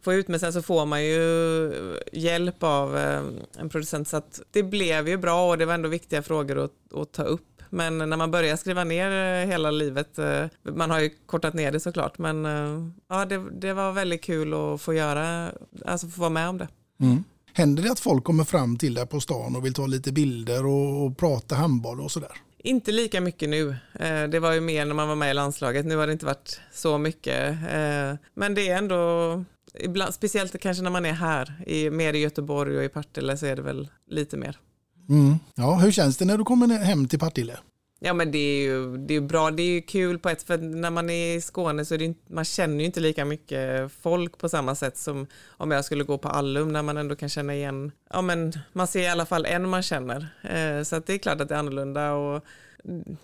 Speaker 4: få ut? Men sen så får man ju hjälp av eh, en producent så att det blev ju bra och det var ändå viktiga frågor att, att ta upp. Men när man börjar skriva ner eh, hela livet, eh, man har ju kortat ner det såklart, men ja, det, det var väldigt kul att få göra, alltså få vara med om det. Mm.
Speaker 3: Händer det att folk kommer fram till dig på stan och vill ta lite bilder och, och prata handboll och sådär?
Speaker 4: Inte lika mycket nu. Eh, Det var ju mer när man var med i landslaget. Nu har det inte varit så mycket. Eh, Men det är ändå, ibland, speciellt kanske när man är här, i, mer i Göteborg och i Partille så är det väl lite mer.
Speaker 3: Mm. Ja, hur känns det när du kommer hem till Partille?
Speaker 4: Ja men det är ju det är bra, det är ju kul på ett för när man är i Skåne så är det inte, man känner ju inte lika mycket folk på samma sätt som om jag skulle gå på Allum när man ändå kan känna igen, ja men man ser i alla fall en man känner. Eh, så att det är klart att det är annorlunda och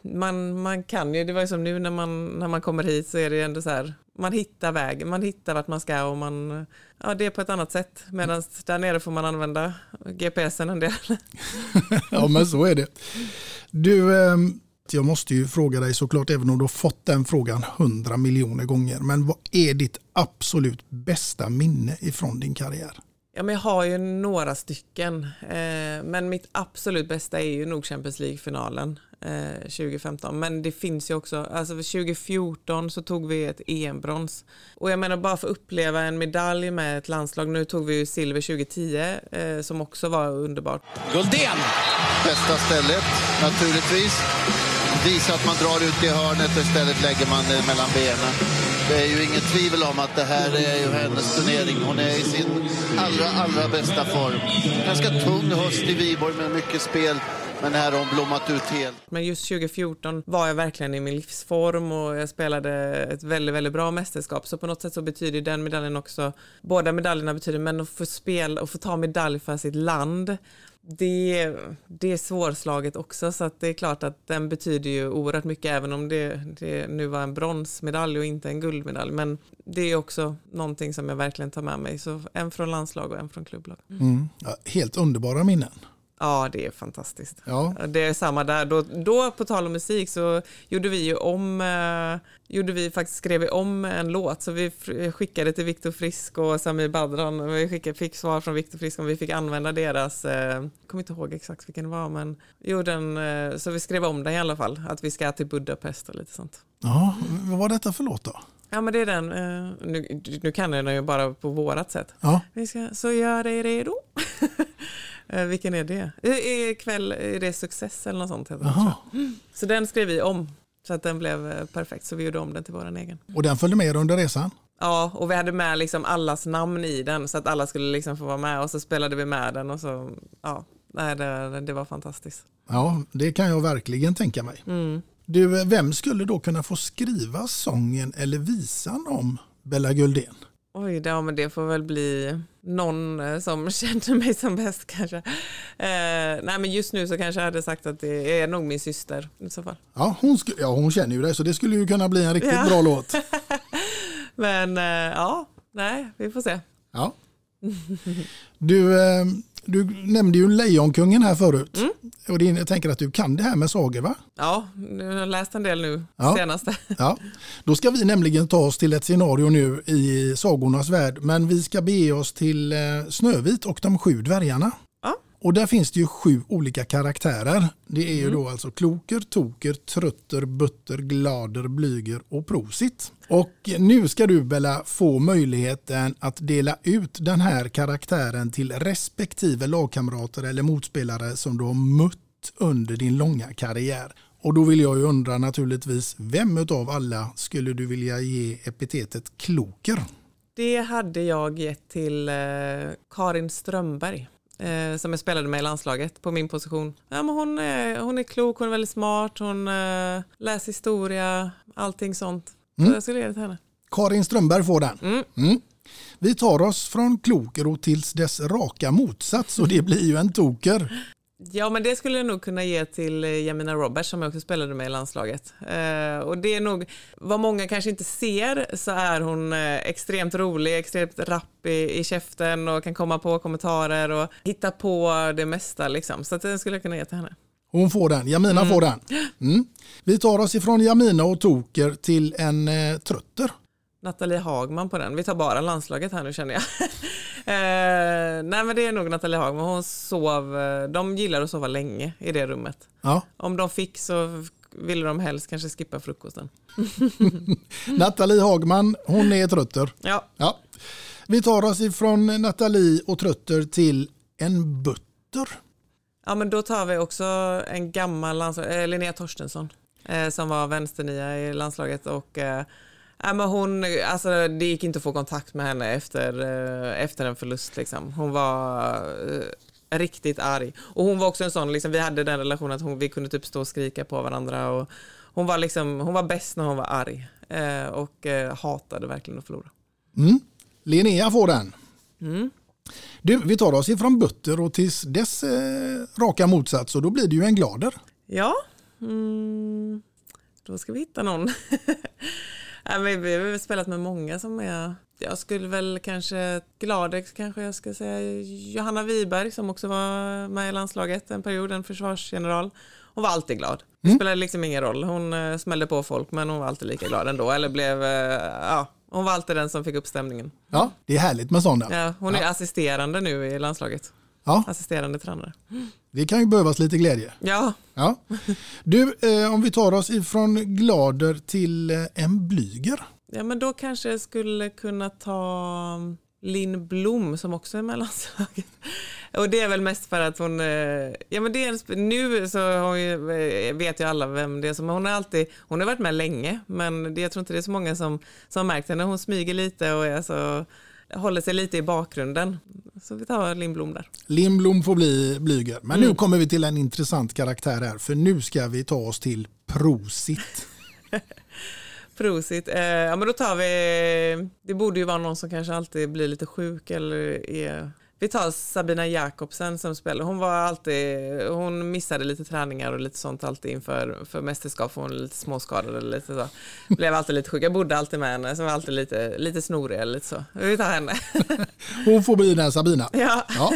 Speaker 4: man, man kan ju, det var ju som nu när man, när man kommer hit så är det ändå så här, man hittar vägen, man hittar vart man ska och man, ja det är på ett annat sätt. Medan där nere får man använda GPSen en del. [laughs]
Speaker 3: Ja, men så är det. Du, ehm, jag måste ju fråga dig såklart, även om du har fått den frågan hundra miljoner gånger. Men vad är ditt absolut bästa minne ifrån din karriär?
Speaker 4: Ja, men jag har ju några stycken, eh, men mitt absolut bästa är ju nog Champions League-finalen eh, 2015. Men det finns ju också, alltså för 2014 så tog vi ett EM-brons. Och jag menar bara för att uppleva en medalj med ett landslag, nu tog vi ju silver 2010 eh, som också var underbart.
Speaker 7: Guldén! Bästa stället, naturligtvis. Visa att man drar ut i hörnet och istället lägger man det mellan benen. Det är ju inget tvivel om att det här är ju hennes turnering. Hon är i sin allra, allra bästa form. Ganska tung höst i Viborg med mycket spel. Men här har hon blommat ut helt.
Speaker 4: Men just 2014 var jag verkligen i min livsform och jag spelade ett väldigt, väldigt bra mästerskap. Så på något sätt så betyder den medaljen också, båda medaljerna betyder, men att få spela och få ta medalj för sitt land, det, det är svårslaget också. Så att det är klart att den betyder ju oerhört mycket även om det, det nu var en bronsmedalj och inte en guldmedalj. Men det är också någonting som jag verkligen tar med mig. Så en från landslag och en från klubblag.
Speaker 3: Mm. Ja, helt underbara minnen.
Speaker 4: Ja, det är fantastiskt.
Speaker 3: Ja.
Speaker 4: Det är samma där. Då, då på tal om musik så gjorde vi ju om, eh, gjorde vi faktiskt skrev vi om en låt så vi skickade till Viktor Frisk och Samir Badran vi skickade, fick svar från Viktor Frisk om vi fick använda deras, eh, kommer inte ihåg exakt vilken det var men jo, den, eh, så vi skrev om den i alla fall, att vi ska till Budapest och lite sånt.
Speaker 3: Ja, vad var detta för låt då?
Speaker 4: Ja men det är den, eh, nu, nu kan jag den ju bara på vårat sätt.
Speaker 3: Ja,
Speaker 4: Vi ska, så gör dig redo. [laughs] Eh, Vilken är det? I- Ikväll är det Success eller något sånt. Heter. Så den skrev vi om så att den blev eh, perfekt så vi gjorde om den till vår egen.
Speaker 3: och den följde med er under resan?
Speaker 4: Ja, och vi hade med liksom allas namn i den så att alla skulle liksom få vara med och så spelade vi med den och så, ja, nej, det, det var fantastiskt.
Speaker 3: Ja, det kan jag verkligen tänka mig. Du, vem skulle då kunna få skriva sången eller visan om Bella Guldén?
Speaker 4: Oj, det, ja, men det får väl bli någon eh, som [laughs] känner mig som bäst kanske. Eh, nej, men just nu så kanske jag hade sagt att det är nog min syster i så fall.
Speaker 3: Ja, hon, ja, hon känner ju dig så det skulle ju kunna bli en riktigt
Speaker 4: Ja.
Speaker 3: bra låt. [laughs]
Speaker 4: Men eh, ja, nej, vi får se.
Speaker 3: Ja. Du, eh, du nämnde ju Lejonkungen här förut.
Speaker 4: Mm.
Speaker 3: Och det, jag tänker att du kan det här med sagor va?
Speaker 4: Ja, nu har jag läst en del nu
Speaker 3: Ja.
Speaker 4: senaste. [laughs]
Speaker 3: Ja. Då ska vi nämligen ta oss till ett scenario nu i sagornas värld. Men vi ska bege oss till eh, Snövit och de sju dvärgarna. Och där finns det ju sju olika karaktärer. Det är ju då alltså kloker, toker, trötter, butter, glader, blyger och prosit. Och nu ska du Bella få möjligheten att dela ut den här karaktären till respektive lagkamrater eller motspelare som du har mött under din långa karriär. Och då vill jag ju undra naturligtvis, vem av alla skulle du vilja ge epitetet kloker?
Speaker 4: Det hade jag gett till eh, Karin Strömberg eh, som jag spelade med i landslaget på min position. Ja, men hon, är, hon är klok, hon är väldigt smart, hon eh, läser historia, allting sånt. Så jag skulle ge det till henne.
Speaker 3: Karin Strömberg får den. Mm. Vi tar oss från kloker och tills dess raka motsats och det blir ju en toker.
Speaker 4: Ja, men det skulle jag nog kunna ge till eh, Jamina Roberts som jag också spelade med i landslaget. Eh, och det är nog, vad många kanske inte ser så är hon eh, extremt rolig, extremt rapp i, i käften och kan komma på kommentarer och hitta på det mesta liksom. Så att det skulle jag kunna ge till henne.
Speaker 3: Hon får den, Jamina får den. Mm. Vi tar oss ifrån Jamina och toker till en eh, trötter.
Speaker 4: Nathalie Hagman på den. Vi tar bara landslaget här nu känner jag. [laughs] eh, nej men det är nog Nathalie Hagman. Hon sov, eh, de gillar att sova länge i det rummet.
Speaker 3: Ja.
Speaker 4: Om de fick så ville de helst kanske skippa frukosten. [laughs]
Speaker 3: Nathalie Hagman, hon är trötter.
Speaker 4: Ja,
Speaker 3: Ja. Vi tar oss ifrån Nathalie och trötter till en butter.
Speaker 4: ja men då tar vi också en gammal landslag, eh, Linnea Torstensson eh, som var vänsternia i landslaget och eh, ja, men hon, alltså, det gick inte att få kontakt med henne efter, eh, efter en förlust. Liksom. Hon var eh, riktigt arg. Och hon var också en sån, liksom, vi hade den relationen att hon, vi kunde typ stå och skrika på varandra. Och hon, var liksom, hon var bäst när hon var arg eh, och eh, hatade verkligen att förlora.
Speaker 3: Mm. Linnea får den. Du, vi tar oss ifrån butter och tills dess eh, raka motsats och då blir det ju en glader.
Speaker 4: Ja, mm, då ska vi hitta någon. [laughs] Nej, men vi har spelat med många som är... Jag skulle väl kanske, Gladex kanske jag ska säga, Johanna Wiberg som också var med i landslaget en period, en försvarsgeneral. Hon var alltid glad. Det spelade liksom ingen roll. Hon eh, smällde på folk men hon var alltid lika glad ändå. Eller blev, eh, ja, hon var alltid den som fick upp stämningen.
Speaker 3: Ja, det är härligt med sådana.
Speaker 4: Ja, hon är assisterande nu i landslaget.
Speaker 3: Ja,
Speaker 4: Assisterande tränare.
Speaker 3: Det kan ju behövas lite glädje.
Speaker 4: Ja,
Speaker 3: Ja. Du, eh, om vi tar oss ifrån glader till eh, en blyger.
Speaker 4: Ja, men då kanske jag skulle kunna ta Linn Blom som också är landslaget. [laughs] Och det är väl mest för att hon, eh, ja men det är en, sp- nu så hon eh, vet ju alla vem det är som, hon har alltid, hon har varit med länge men det, jag tror inte det är så många som, som har märkt henne, hon smyger lite och är så, håller sig lite i bakgrunden. Så vi tar Linn Blom där.
Speaker 3: Lindblom får bli blyger. Men nu kommer vi till en intressant karaktär här. För nu ska vi ta oss till Prosit. [laughs]
Speaker 4: Prosit. Eh, ja, men då tar vi, det borde ju vara någon som kanske alltid blir lite sjuk eller är vi tar Sabina Jakobsen som spelar. Hon var alltid, hon missade lite träningar och lite sånt alltid inför för mästerskap för hon är lite småskadad eller lite så. Blev alltid lite sjuk. Jag bodde alltid med henne som var alltid lite, lite snorig eller lite så. Vi tar henne. [laughs]
Speaker 3: Hon får bli den Sabina.
Speaker 4: ja,
Speaker 3: Ja.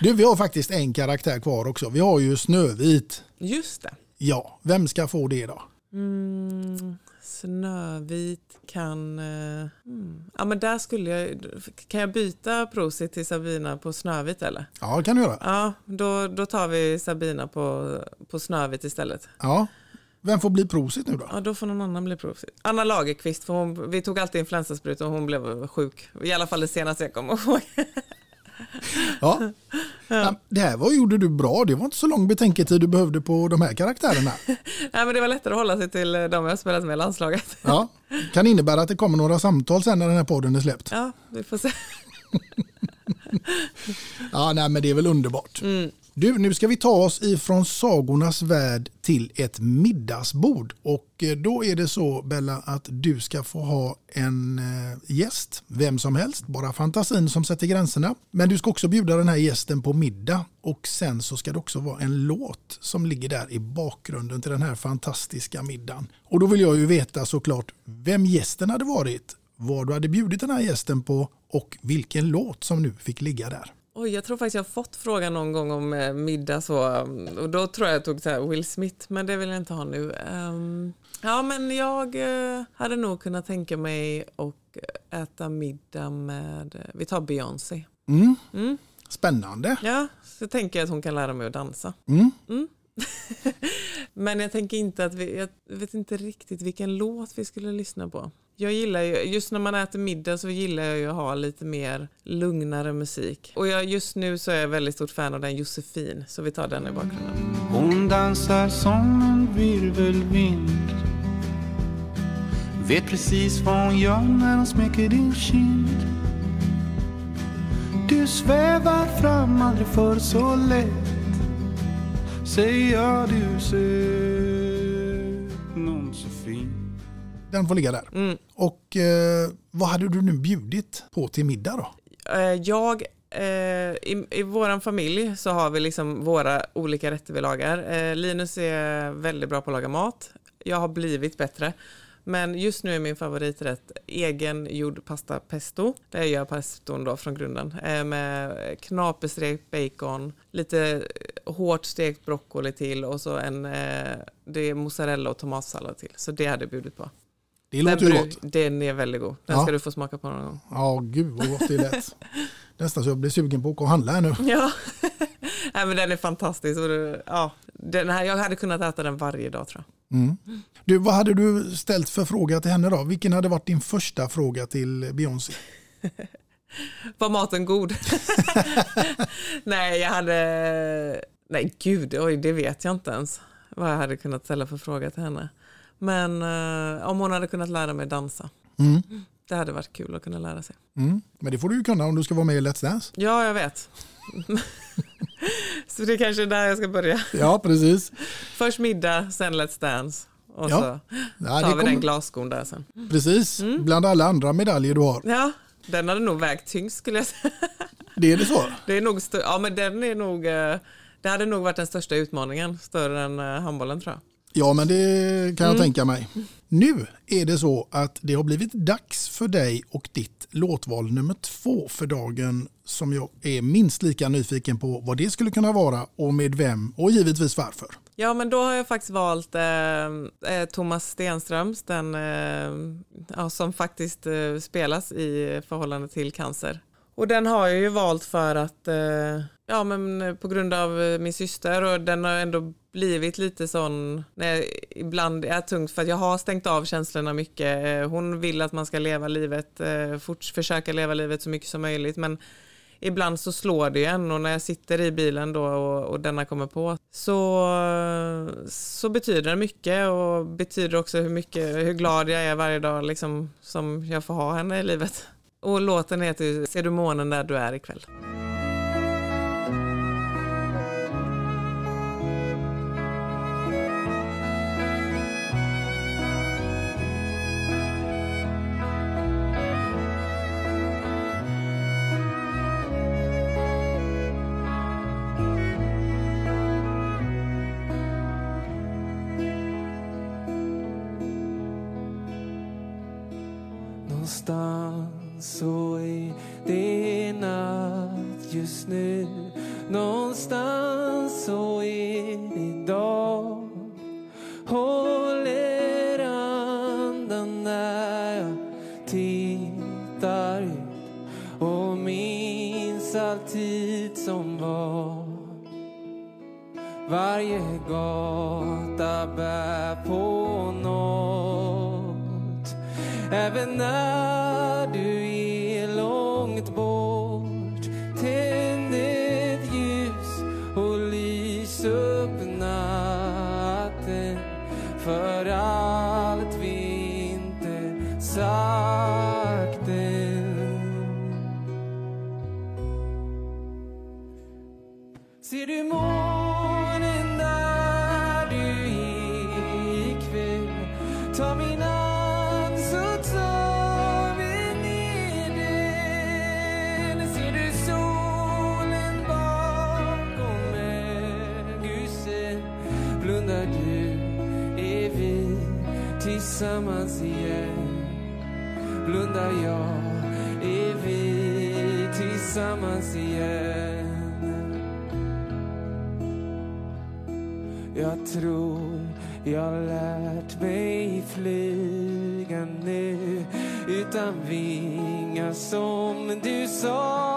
Speaker 3: Du, vi har faktiskt en karaktär kvar också. Vi har ju Snövit.
Speaker 4: just det.
Speaker 3: Ja, vem ska få det då?
Speaker 4: Mm, Snövit kan... eh, mm. Ja men där skulle jag... Kan jag byta Prosit till Sabina på Snövit eller?
Speaker 3: Ja, kan du göra.
Speaker 4: Ja, då, då tar vi Sabina på, på Snövit istället.
Speaker 3: Ja. Vem får bli Prosit nu då?
Speaker 4: Ja, då får någon annan bli Prosit. Anna Lagerqvist, för hon, vi tog alltid influensasprutor och hon blev sjuk. I alla fall det senaste jag kommer ihåg. [laughs] [laughs]
Speaker 3: Ja. Ja, det här var, gjorde du bra. Det var inte så lång betänketid du behövde på de här karaktärerna. [laughs]
Speaker 4: Nej, men det var lättare att hålla sig till de jag spelat med i landslaget.
Speaker 3: Ja. Kan innebära att det kommer några samtal sen när den här podden är släppt.
Speaker 4: Ja, vi får se. [laughs]
Speaker 3: Ja, nej, men det är väl underbart. Du, nu ska vi ta oss ifrån sagornas värld till ett middagsbord. Och eh, då är det så Bella att du ska få ha en eh, gäst, vem som helst, bara fantasin som sätter gränserna. Men du ska också bjuda den här gästen på middag och sen så ska det också vara en låt som ligger där i bakgrunden till den här fantastiska middagen. Och då vill jag ju veta såklart vem gästen hade varit, vad du hade bjudit den här gästen på och vilken låt som nu fick ligga där.
Speaker 4: Oj, jag tror faktiskt jag har fått frågan någon gång om eh, middag så, um, och då tror jag jag tog så Will Smith, men det vill jag inte ha nu. Ehm, ja, men jag eh, hade nog kunnat tänka mig att äta middag med, eh, vi tar Beyoncé.
Speaker 3: Mm.
Speaker 4: Mm.
Speaker 3: Spännande.
Speaker 4: Ja, så tänker jag att hon kan lära mig att dansa.
Speaker 3: Mm.
Speaker 4: Mm. [laughs] Men jag tänker inte att vi, jag vet inte riktigt vilken låt vi skulle lyssna på. Jag gillar ju, just när man äter middag så gillar jag ju att ha lite mer lugnare musik. Och jag, just nu så är jag väldigt stort fan av den Josefin, så vi tar den i bakgrunden.
Speaker 5: Hon dansar som en virvelvind Vet precis vad hon gör när hon smeker din kind Du svävar fram aldrig för så lätt Säger jag du ser
Speaker 3: den får ligga där.
Speaker 4: Mm.
Speaker 3: Och eh, vad hade du nu bjudit på till middag då?
Speaker 4: Eh, Jag, eh, i, i vår familj så har vi liksom våra olika rätter vi lagar. Eh, Linus är väldigt bra på att laga mat. Jag har blivit bättre. Men just nu är min favoriträtt egengjord pasta pesto. Där jag gör peston då från grunden. Med knaperstekt bacon, lite hårt stekt broccoli till och så en det är mozzarella och tomatsallad till. Så det hade jag bjudit på.
Speaker 3: Det låter
Speaker 4: den,
Speaker 3: ju gott.
Speaker 4: Den är väldigt god. Den
Speaker 3: Ja.
Speaker 4: ska du få smaka på någon gång.
Speaker 3: Ja, gud vad gott det lät. [laughs] Nästan så jag blir sugen på att åka och handla här nu.
Speaker 4: Ja, [laughs] Nej, men den är fantastisk. Ja, den här, jag hade kunnat äta den varje dag tror jag.
Speaker 3: Mm. Du, vad hade du ställt för fråga till henne då? Vilken hade varit din första fråga till Beyoncé? [laughs]
Speaker 4: Var maten god? Nej, jag hade... Nej, gud, oj, det vet jag inte ens vad jag hade kunnat ställa för fråga till henne. Men eh, om hon hade kunnat lära mig dansa.
Speaker 3: Mm.
Speaker 4: Det hade varit kul att kunna lära sig.
Speaker 3: Mm. Men det får du ju kunna om du ska vara med i Let's Dance.
Speaker 4: Ja, jag vet. [laughs] Så det kanske är där jag ska börja.
Speaker 3: Ja, precis.
Speaker 4: Först middag, sen Let's Dance. Och
Speaker 3: Ja.
Speaker 4: så
Speaker 3: Ja,
Speaker 4: tar
Speaker 3: det
Speaker 4: vi
Speaker 3: kommer-
Speaker 4: den glasskon där sen.
Speaker 3: Precis, bland alla andra medaljer du har.
Speaker 4: Ja, den hade nog vägt tyngst skulle jag säga.
Speaker 3: Det är det så? [laughs]
Speaker 4: Det är nog stö- ja, men den är nog, eh, det hade nog varit den största utmaningen, större än eh, handbollen tror jag.
Speaker 3: Ja, men det kan jag tänka mig. Nu är det så att det har blivit dags för dig och ditt låtval nummer två för dagen som jag är minst lika nyfiken på vad det skulle kunna vara och med vem och givetvis varför.
Speaker 4: Ja, men då har jag faktiskt valt eh, eh, Thomas Stenströms, den eh, ja, som faktiskt eh, spelas i förhållande till cancer. Och den har jag ju valt för att, eh, ja men eh, på grund av eh, min syster och den har ändå blivit lite sån, när jag ibland är tungt för att jag har stängt av känslorna mycket. Eh, hon vill att man ska leva livet, fort, försöka leva livet så mycket som möjligt men ibland så slår det ju en och när jag sitter i bilen då och, och denna kommer på så, så betyder det mycket och betyder också hur mycket, hur glad jag är varje dag liksom, som jag får ha henne i livet. Och låten heter Ser du månen där du är ikväll?
Speaker 5: Någonstans så är det dag Håller andan när jag tittar ut och minns all tid som var. Varje gata bär på något Även när tillsammans igen. Jag tror jag lärt mig flyga nu utan vingar som du sa.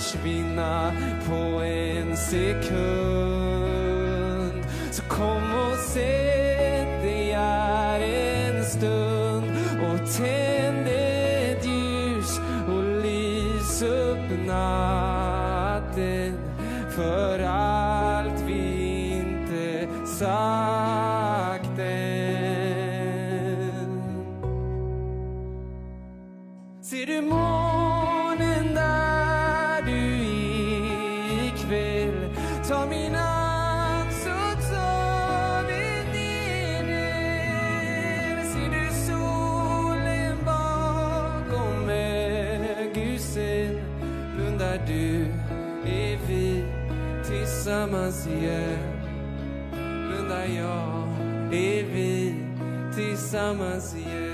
Speaker 5: Försvinna på en sekund. Tillsammans igen. Blundar jag är vi tillsammans igen.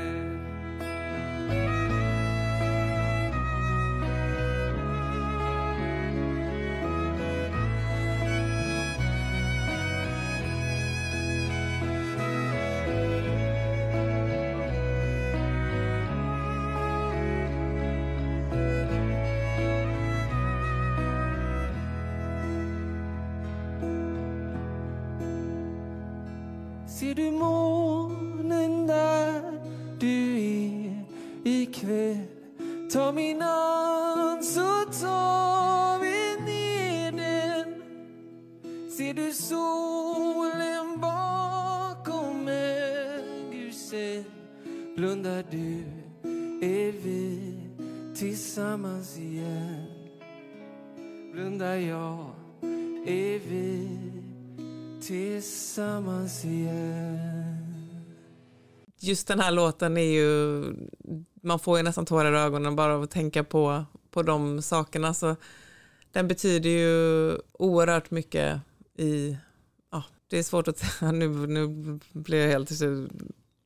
Speaker 4: Just den här låten är ju, man får ju nästan tårar i ögonen bara av att tänka på, på de sakerna. Så den betyder ju oerhört mycket i, ja, det är svårt att säga, [laughs] nu, nu blir jag helt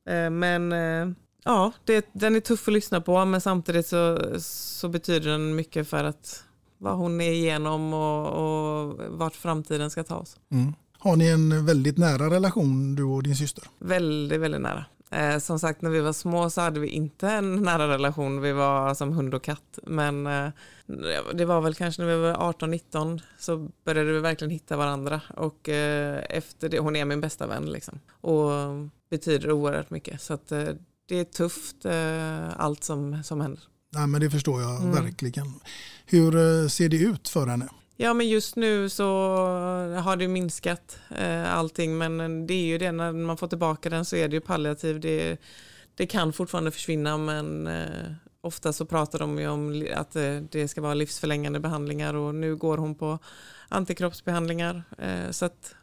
Speaker 4: Eh, Men eh, ja, det, den är tuff att lyssna på men samtidigt så, så betyder den mycket för att vad hon är igenom och, och vart framtiden ska ta oss.
Speaker 3: Mm. Har ni en väldigt nära relation du och din syster?
Speaker 4: Väldigt, väldigt nära. Eh, som sagt, när vi var små så hade vi inte en nära relation. Vi var som hund och katt. Men eh, det var väl kanske när vi var 18-19 så började vi verkligen hitta varandra. Och eh, efter det, hon är min bästa vän liksom. Och betyder oerhört mycket. Så att eh, det är tufft eh, allt som, som händer.
Speaker 3: Nej, men det förstår jag
Speaker 4: Mm.
Speaker 3: verkligen. Hur eh, ser det ut för henne?
Speaker 4: Ja, men just nu så har det minskat eh, allting, men det är ju det när man får tillbaka den så är det ju palliativ. Det, det kan fortfarande försvinna, men eh, ofta så pratar de ju om att eh, det ska vara livsförlängande behandlingar och nu går hon på antikroppsbehandlingar. Eh, så att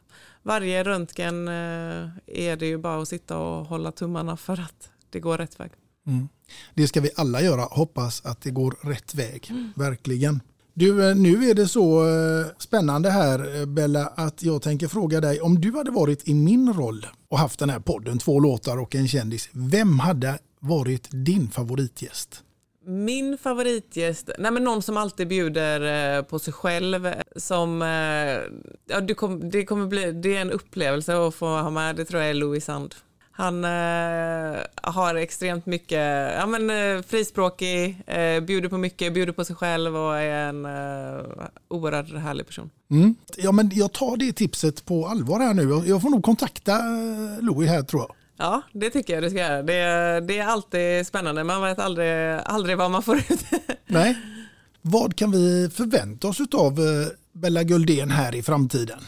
Speaker 4: varje röntgen eh, är det ju bara att sitta och hålla tummarna för att det går rätt väg.
Speaker 3: Mm. Det ska vi alla göra. Hoppas att det går rätt väg. Verkligen. Du, eh, nu är det så eh, spännande här eh, Bella att jag tänker fråga dig om du hade varit i min roll och haft den här podden, två låtar och en kändis. Vem hade varit din favoritgäst?
Speaker 4: Min favoritgäst, nej men någon som alltid bjuder på sig själv. Som, ja, det, det kommer bli, det är en upplevelse att få ha med, det tror jag är Louis Sand. Han eh, har extremt mycket, ja men eh, frispråkig, eh, bjuder på mycket, bjuder på sig själv och är en eh, oerhört härlig person.
Speaker 3: Mm. Ja, men jag tar det tipset på allvar här nu. Jag- får nog kontakta eh, Louis här tror jag.
Speaker 4: Ja, det tycker jag du ska göra. Det, det är alltid spännande, man vet aldrig, aldrig vad man får ut. [laughs]
Speaker 3: Nej. Vad kan vi förvänta oss av Bella Guldén här i framtiden?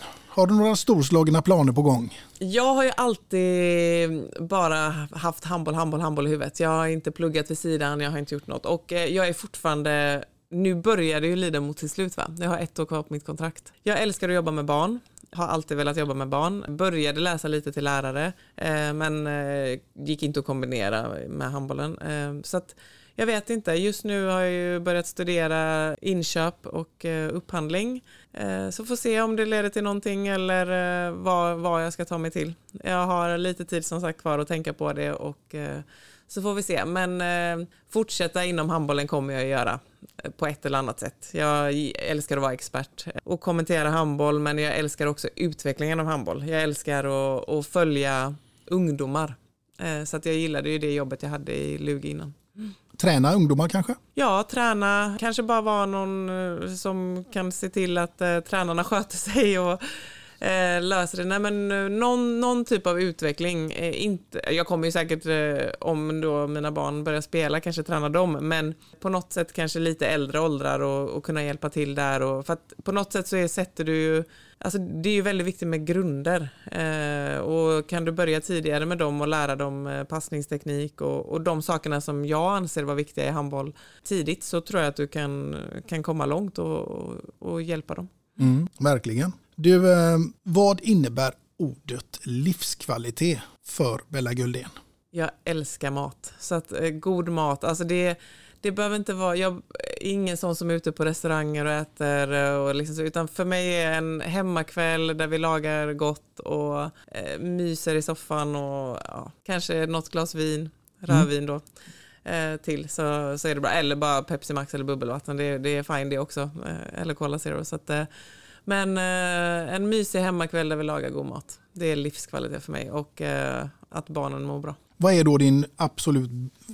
Speaker 3: Har du några storslagna planer på gång?
Speaker 4: Jag har ju alltid bara haft handboll, handboll, handboll i huvudet. Jag har inte pluggat vid sidan, jag har inte gjort något. Och eh, jag är fortfarande, nu börjar det ju lida mot till slut va? Jag har ett år kvar på mitt kontrakt. Jag älskar att jobba med barn. Har alltid velat jobba med barn. Började läsa lite till lärare, eh, men eh, gick inte att kombinera med handbollen. Så att jag vet inte. Just nu har jag ju börjat studera inköp och eh, upphandling. Eh, så får se om det leder till någonting eller eh, vad, vad jag ska ta mig till. Jag har lite tid som sagt kvar att tänka på det och Så får vi se. Men fortsätta inom handbollen kommer jag att göra på ett eller annat sätt. Jag älskar att vara expert och kommentera handboll, men jag älskar också utvecklingen av handboll. Jag älskar att, att följa ungdomar. Så att jag gillade ju det jobbet jag hade i Lugi innan. Mm.
Speaker 3: Träna ungdomar kanske?
Speaker 4: Ja, träna, kanske bara vara någon eh, som kan se till att eh, tränarna sköter sig och eh, löser det. Nej, men eh, någon, någon typ av utveckling. Eh, inte, jag kommer ju säkert, eh, om då mina barn börjar spela, kanske träna dem, men på något sätt kanske lite äldre åldrar och, och kunna hjälpa till där. Och, för att på något sätt så är, sätter du ju, alltså det är ju väldigt viktigt med grunder. Eh, och kan du börja tidigare med dem och lära dem eh, passningsteknik och, och de sakerna som jag anser vara viktiga i handboll tidigt så tror jag att du kan, kan komma långt och, och, och hjälpa dem.
Speaker 3: Mm, verkligen. Du, eh, vad innebär ordet livskvalitet för Bella Guldén?
Speaker 4: Jag älskar mat. Så att eh, god mat, alltså det, det behöver inte vara, jag är ingen sån som är ute på restauranger och äter eh, och liksom så, utan för mig är en hemmakväll där vi lagar gott och eh, myser i soffan och ja, kanske något glas vin, rödvin då. eh, Till så, så är det bra. Eller bara Pepsi Max eller bubbelvatten. Det, det är fine det också. Eh, Eller Cola Zero. Så att, eh, men eh, en mysig hemmakväll där vi lagar god mat. Det är livskvalitet för mig och eh, att barnen mår bra.
Speaker 3: Vad är då din absolut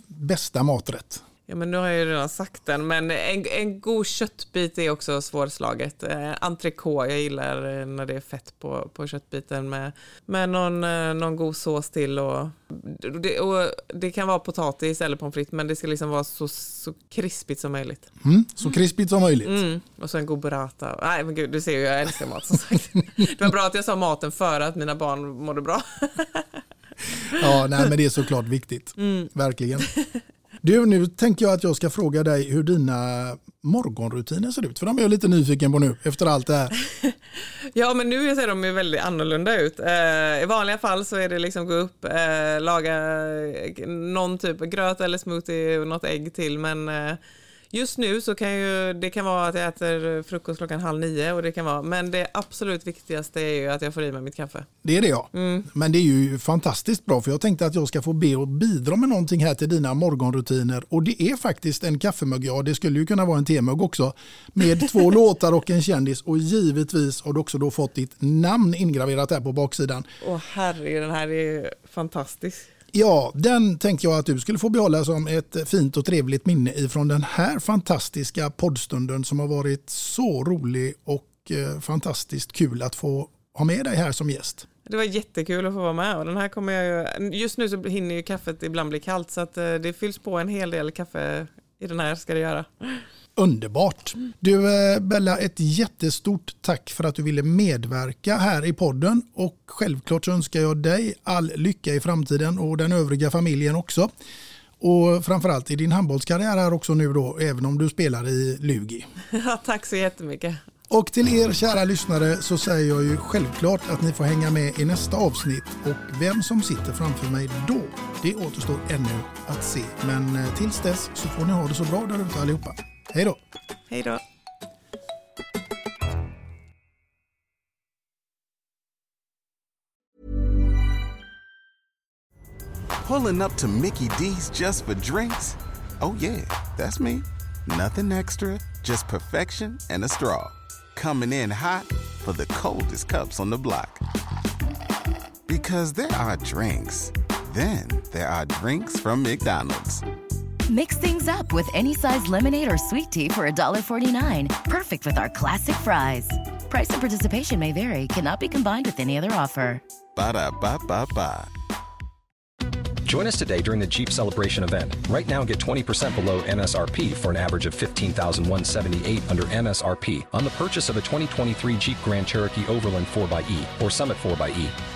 Speaker 3: bästa maträtt?
Speaker 4: Ja, men nu har jag ju redan sagt den, men en, en god köttbit är också svårslaget. Eh, entrecote, jag gillar eh, när det är fett på, på köttbiten med, med någon, eh, någon god sås till. Och det, och det kan vara potatis eller pommes frites, men det ska liksom vara så, så krispigt som möjligt.
Speaker 3: Mm, så krispigt som möjligt.
Speaker 4: Mm. Och så en god burrata. Nej, men gud, du ser ju, jag älskar mat som sagt. Det var bra att jag sa maten före att mina barn mådde bra.
Speaker 3: Ja, nej, men det är såklart viktigt.
Speaker 4: Mm.
Speaker 3: Verkligen. Du, nu tänker jag att jag ska fråga dig hur dina morgonrutiner ser ut. För de är jag lite nyfiken på nu efter allt det här. [laughs]
Speaker 4: Ja, men nu ser de ju väldigt annorlunda ut. Eh, I vanliga fall så är det liksom gå upp, eh, laga eh, någon typ av gröt eller smoothie och något ägg till. Men eh, just nu så kan ju, det kan vara att jag äter frukost klockan halv nio och det kan vara, men det absolut viktigaste är ju att jag får i mig mitt kaffe.
Speaker 3: Det är det ja. Men det är ju fantastiskt bra för jag tänkte att jag ska få be och bidra med någonting här till dina morgonrutiner. Och det är faktiskt en kaffemugg, ja det skulle ju kunna vara en temugg också. Med två [laughs] låtar och en kändis och givetvis har du också då fått ditt namn ingraverat här på baksidan.
Speaker 4: Åh herregud, den här är fantastisk.
Speaker 3: Ja, den tänkte jag att du skulle få behålla som ett fint och trevligt minne ifrån den här fantastiska poddstunden som har varit så rolig och eh, fantastiskt kul att få ha med dig här som gäst.
Speaker 4: Det var jättekul att få vara med och den här kommer jag ju, just nu så hinner ju kaffet ibland bli kallt så att eh, det fylls på en hel del kaffe i den här ska det göra.
Speaker 3: Underbart. Du eh, Bella, ett jättestort tack för att du ville medverka här i podden och självklart önskar jag dig all lycka i framtiden och den övriga familjen också. Och framförallt i din handbollskarriär här också nu då, även om du spelar i Lugi. [laughs]
Speaker 4: Ja, tack så jättemycket.
Speaker 3: Och till er kära lyssnare så säger jag ju självklart att ni får hänga med i nästa avsnitt och vem som sitter framför mig då, det återstår ännu att se. Men eh, tills dess så får ni ha det så bra där ute allihopa. Hej då!
Speaker 4: Hej då.
Speaker 8: Pulling up to Mickey D's just for drinks? Oh, yeah, that's me. Nothing extra, just perfection and a straw. Coming in hot for the coldest cups on the block. Because there are drinks, then there are drinks from McDonald's.
Speaker 9: Mix things up with any size lemonade or sweet tea for $1.49. Perfect with our classic fries. Price and participation may vary, cannot be combined with any other offer.
Speaker 8: Ba da ba ba ba.
Speaker 10: Join us today during the Jeep Celebration event. Right now, get 20% below MSRP for an average of 15178 under MSRP on the purchase of a 2023 Jeep Grand Cherokee Overland 4xE or Summit 4xE.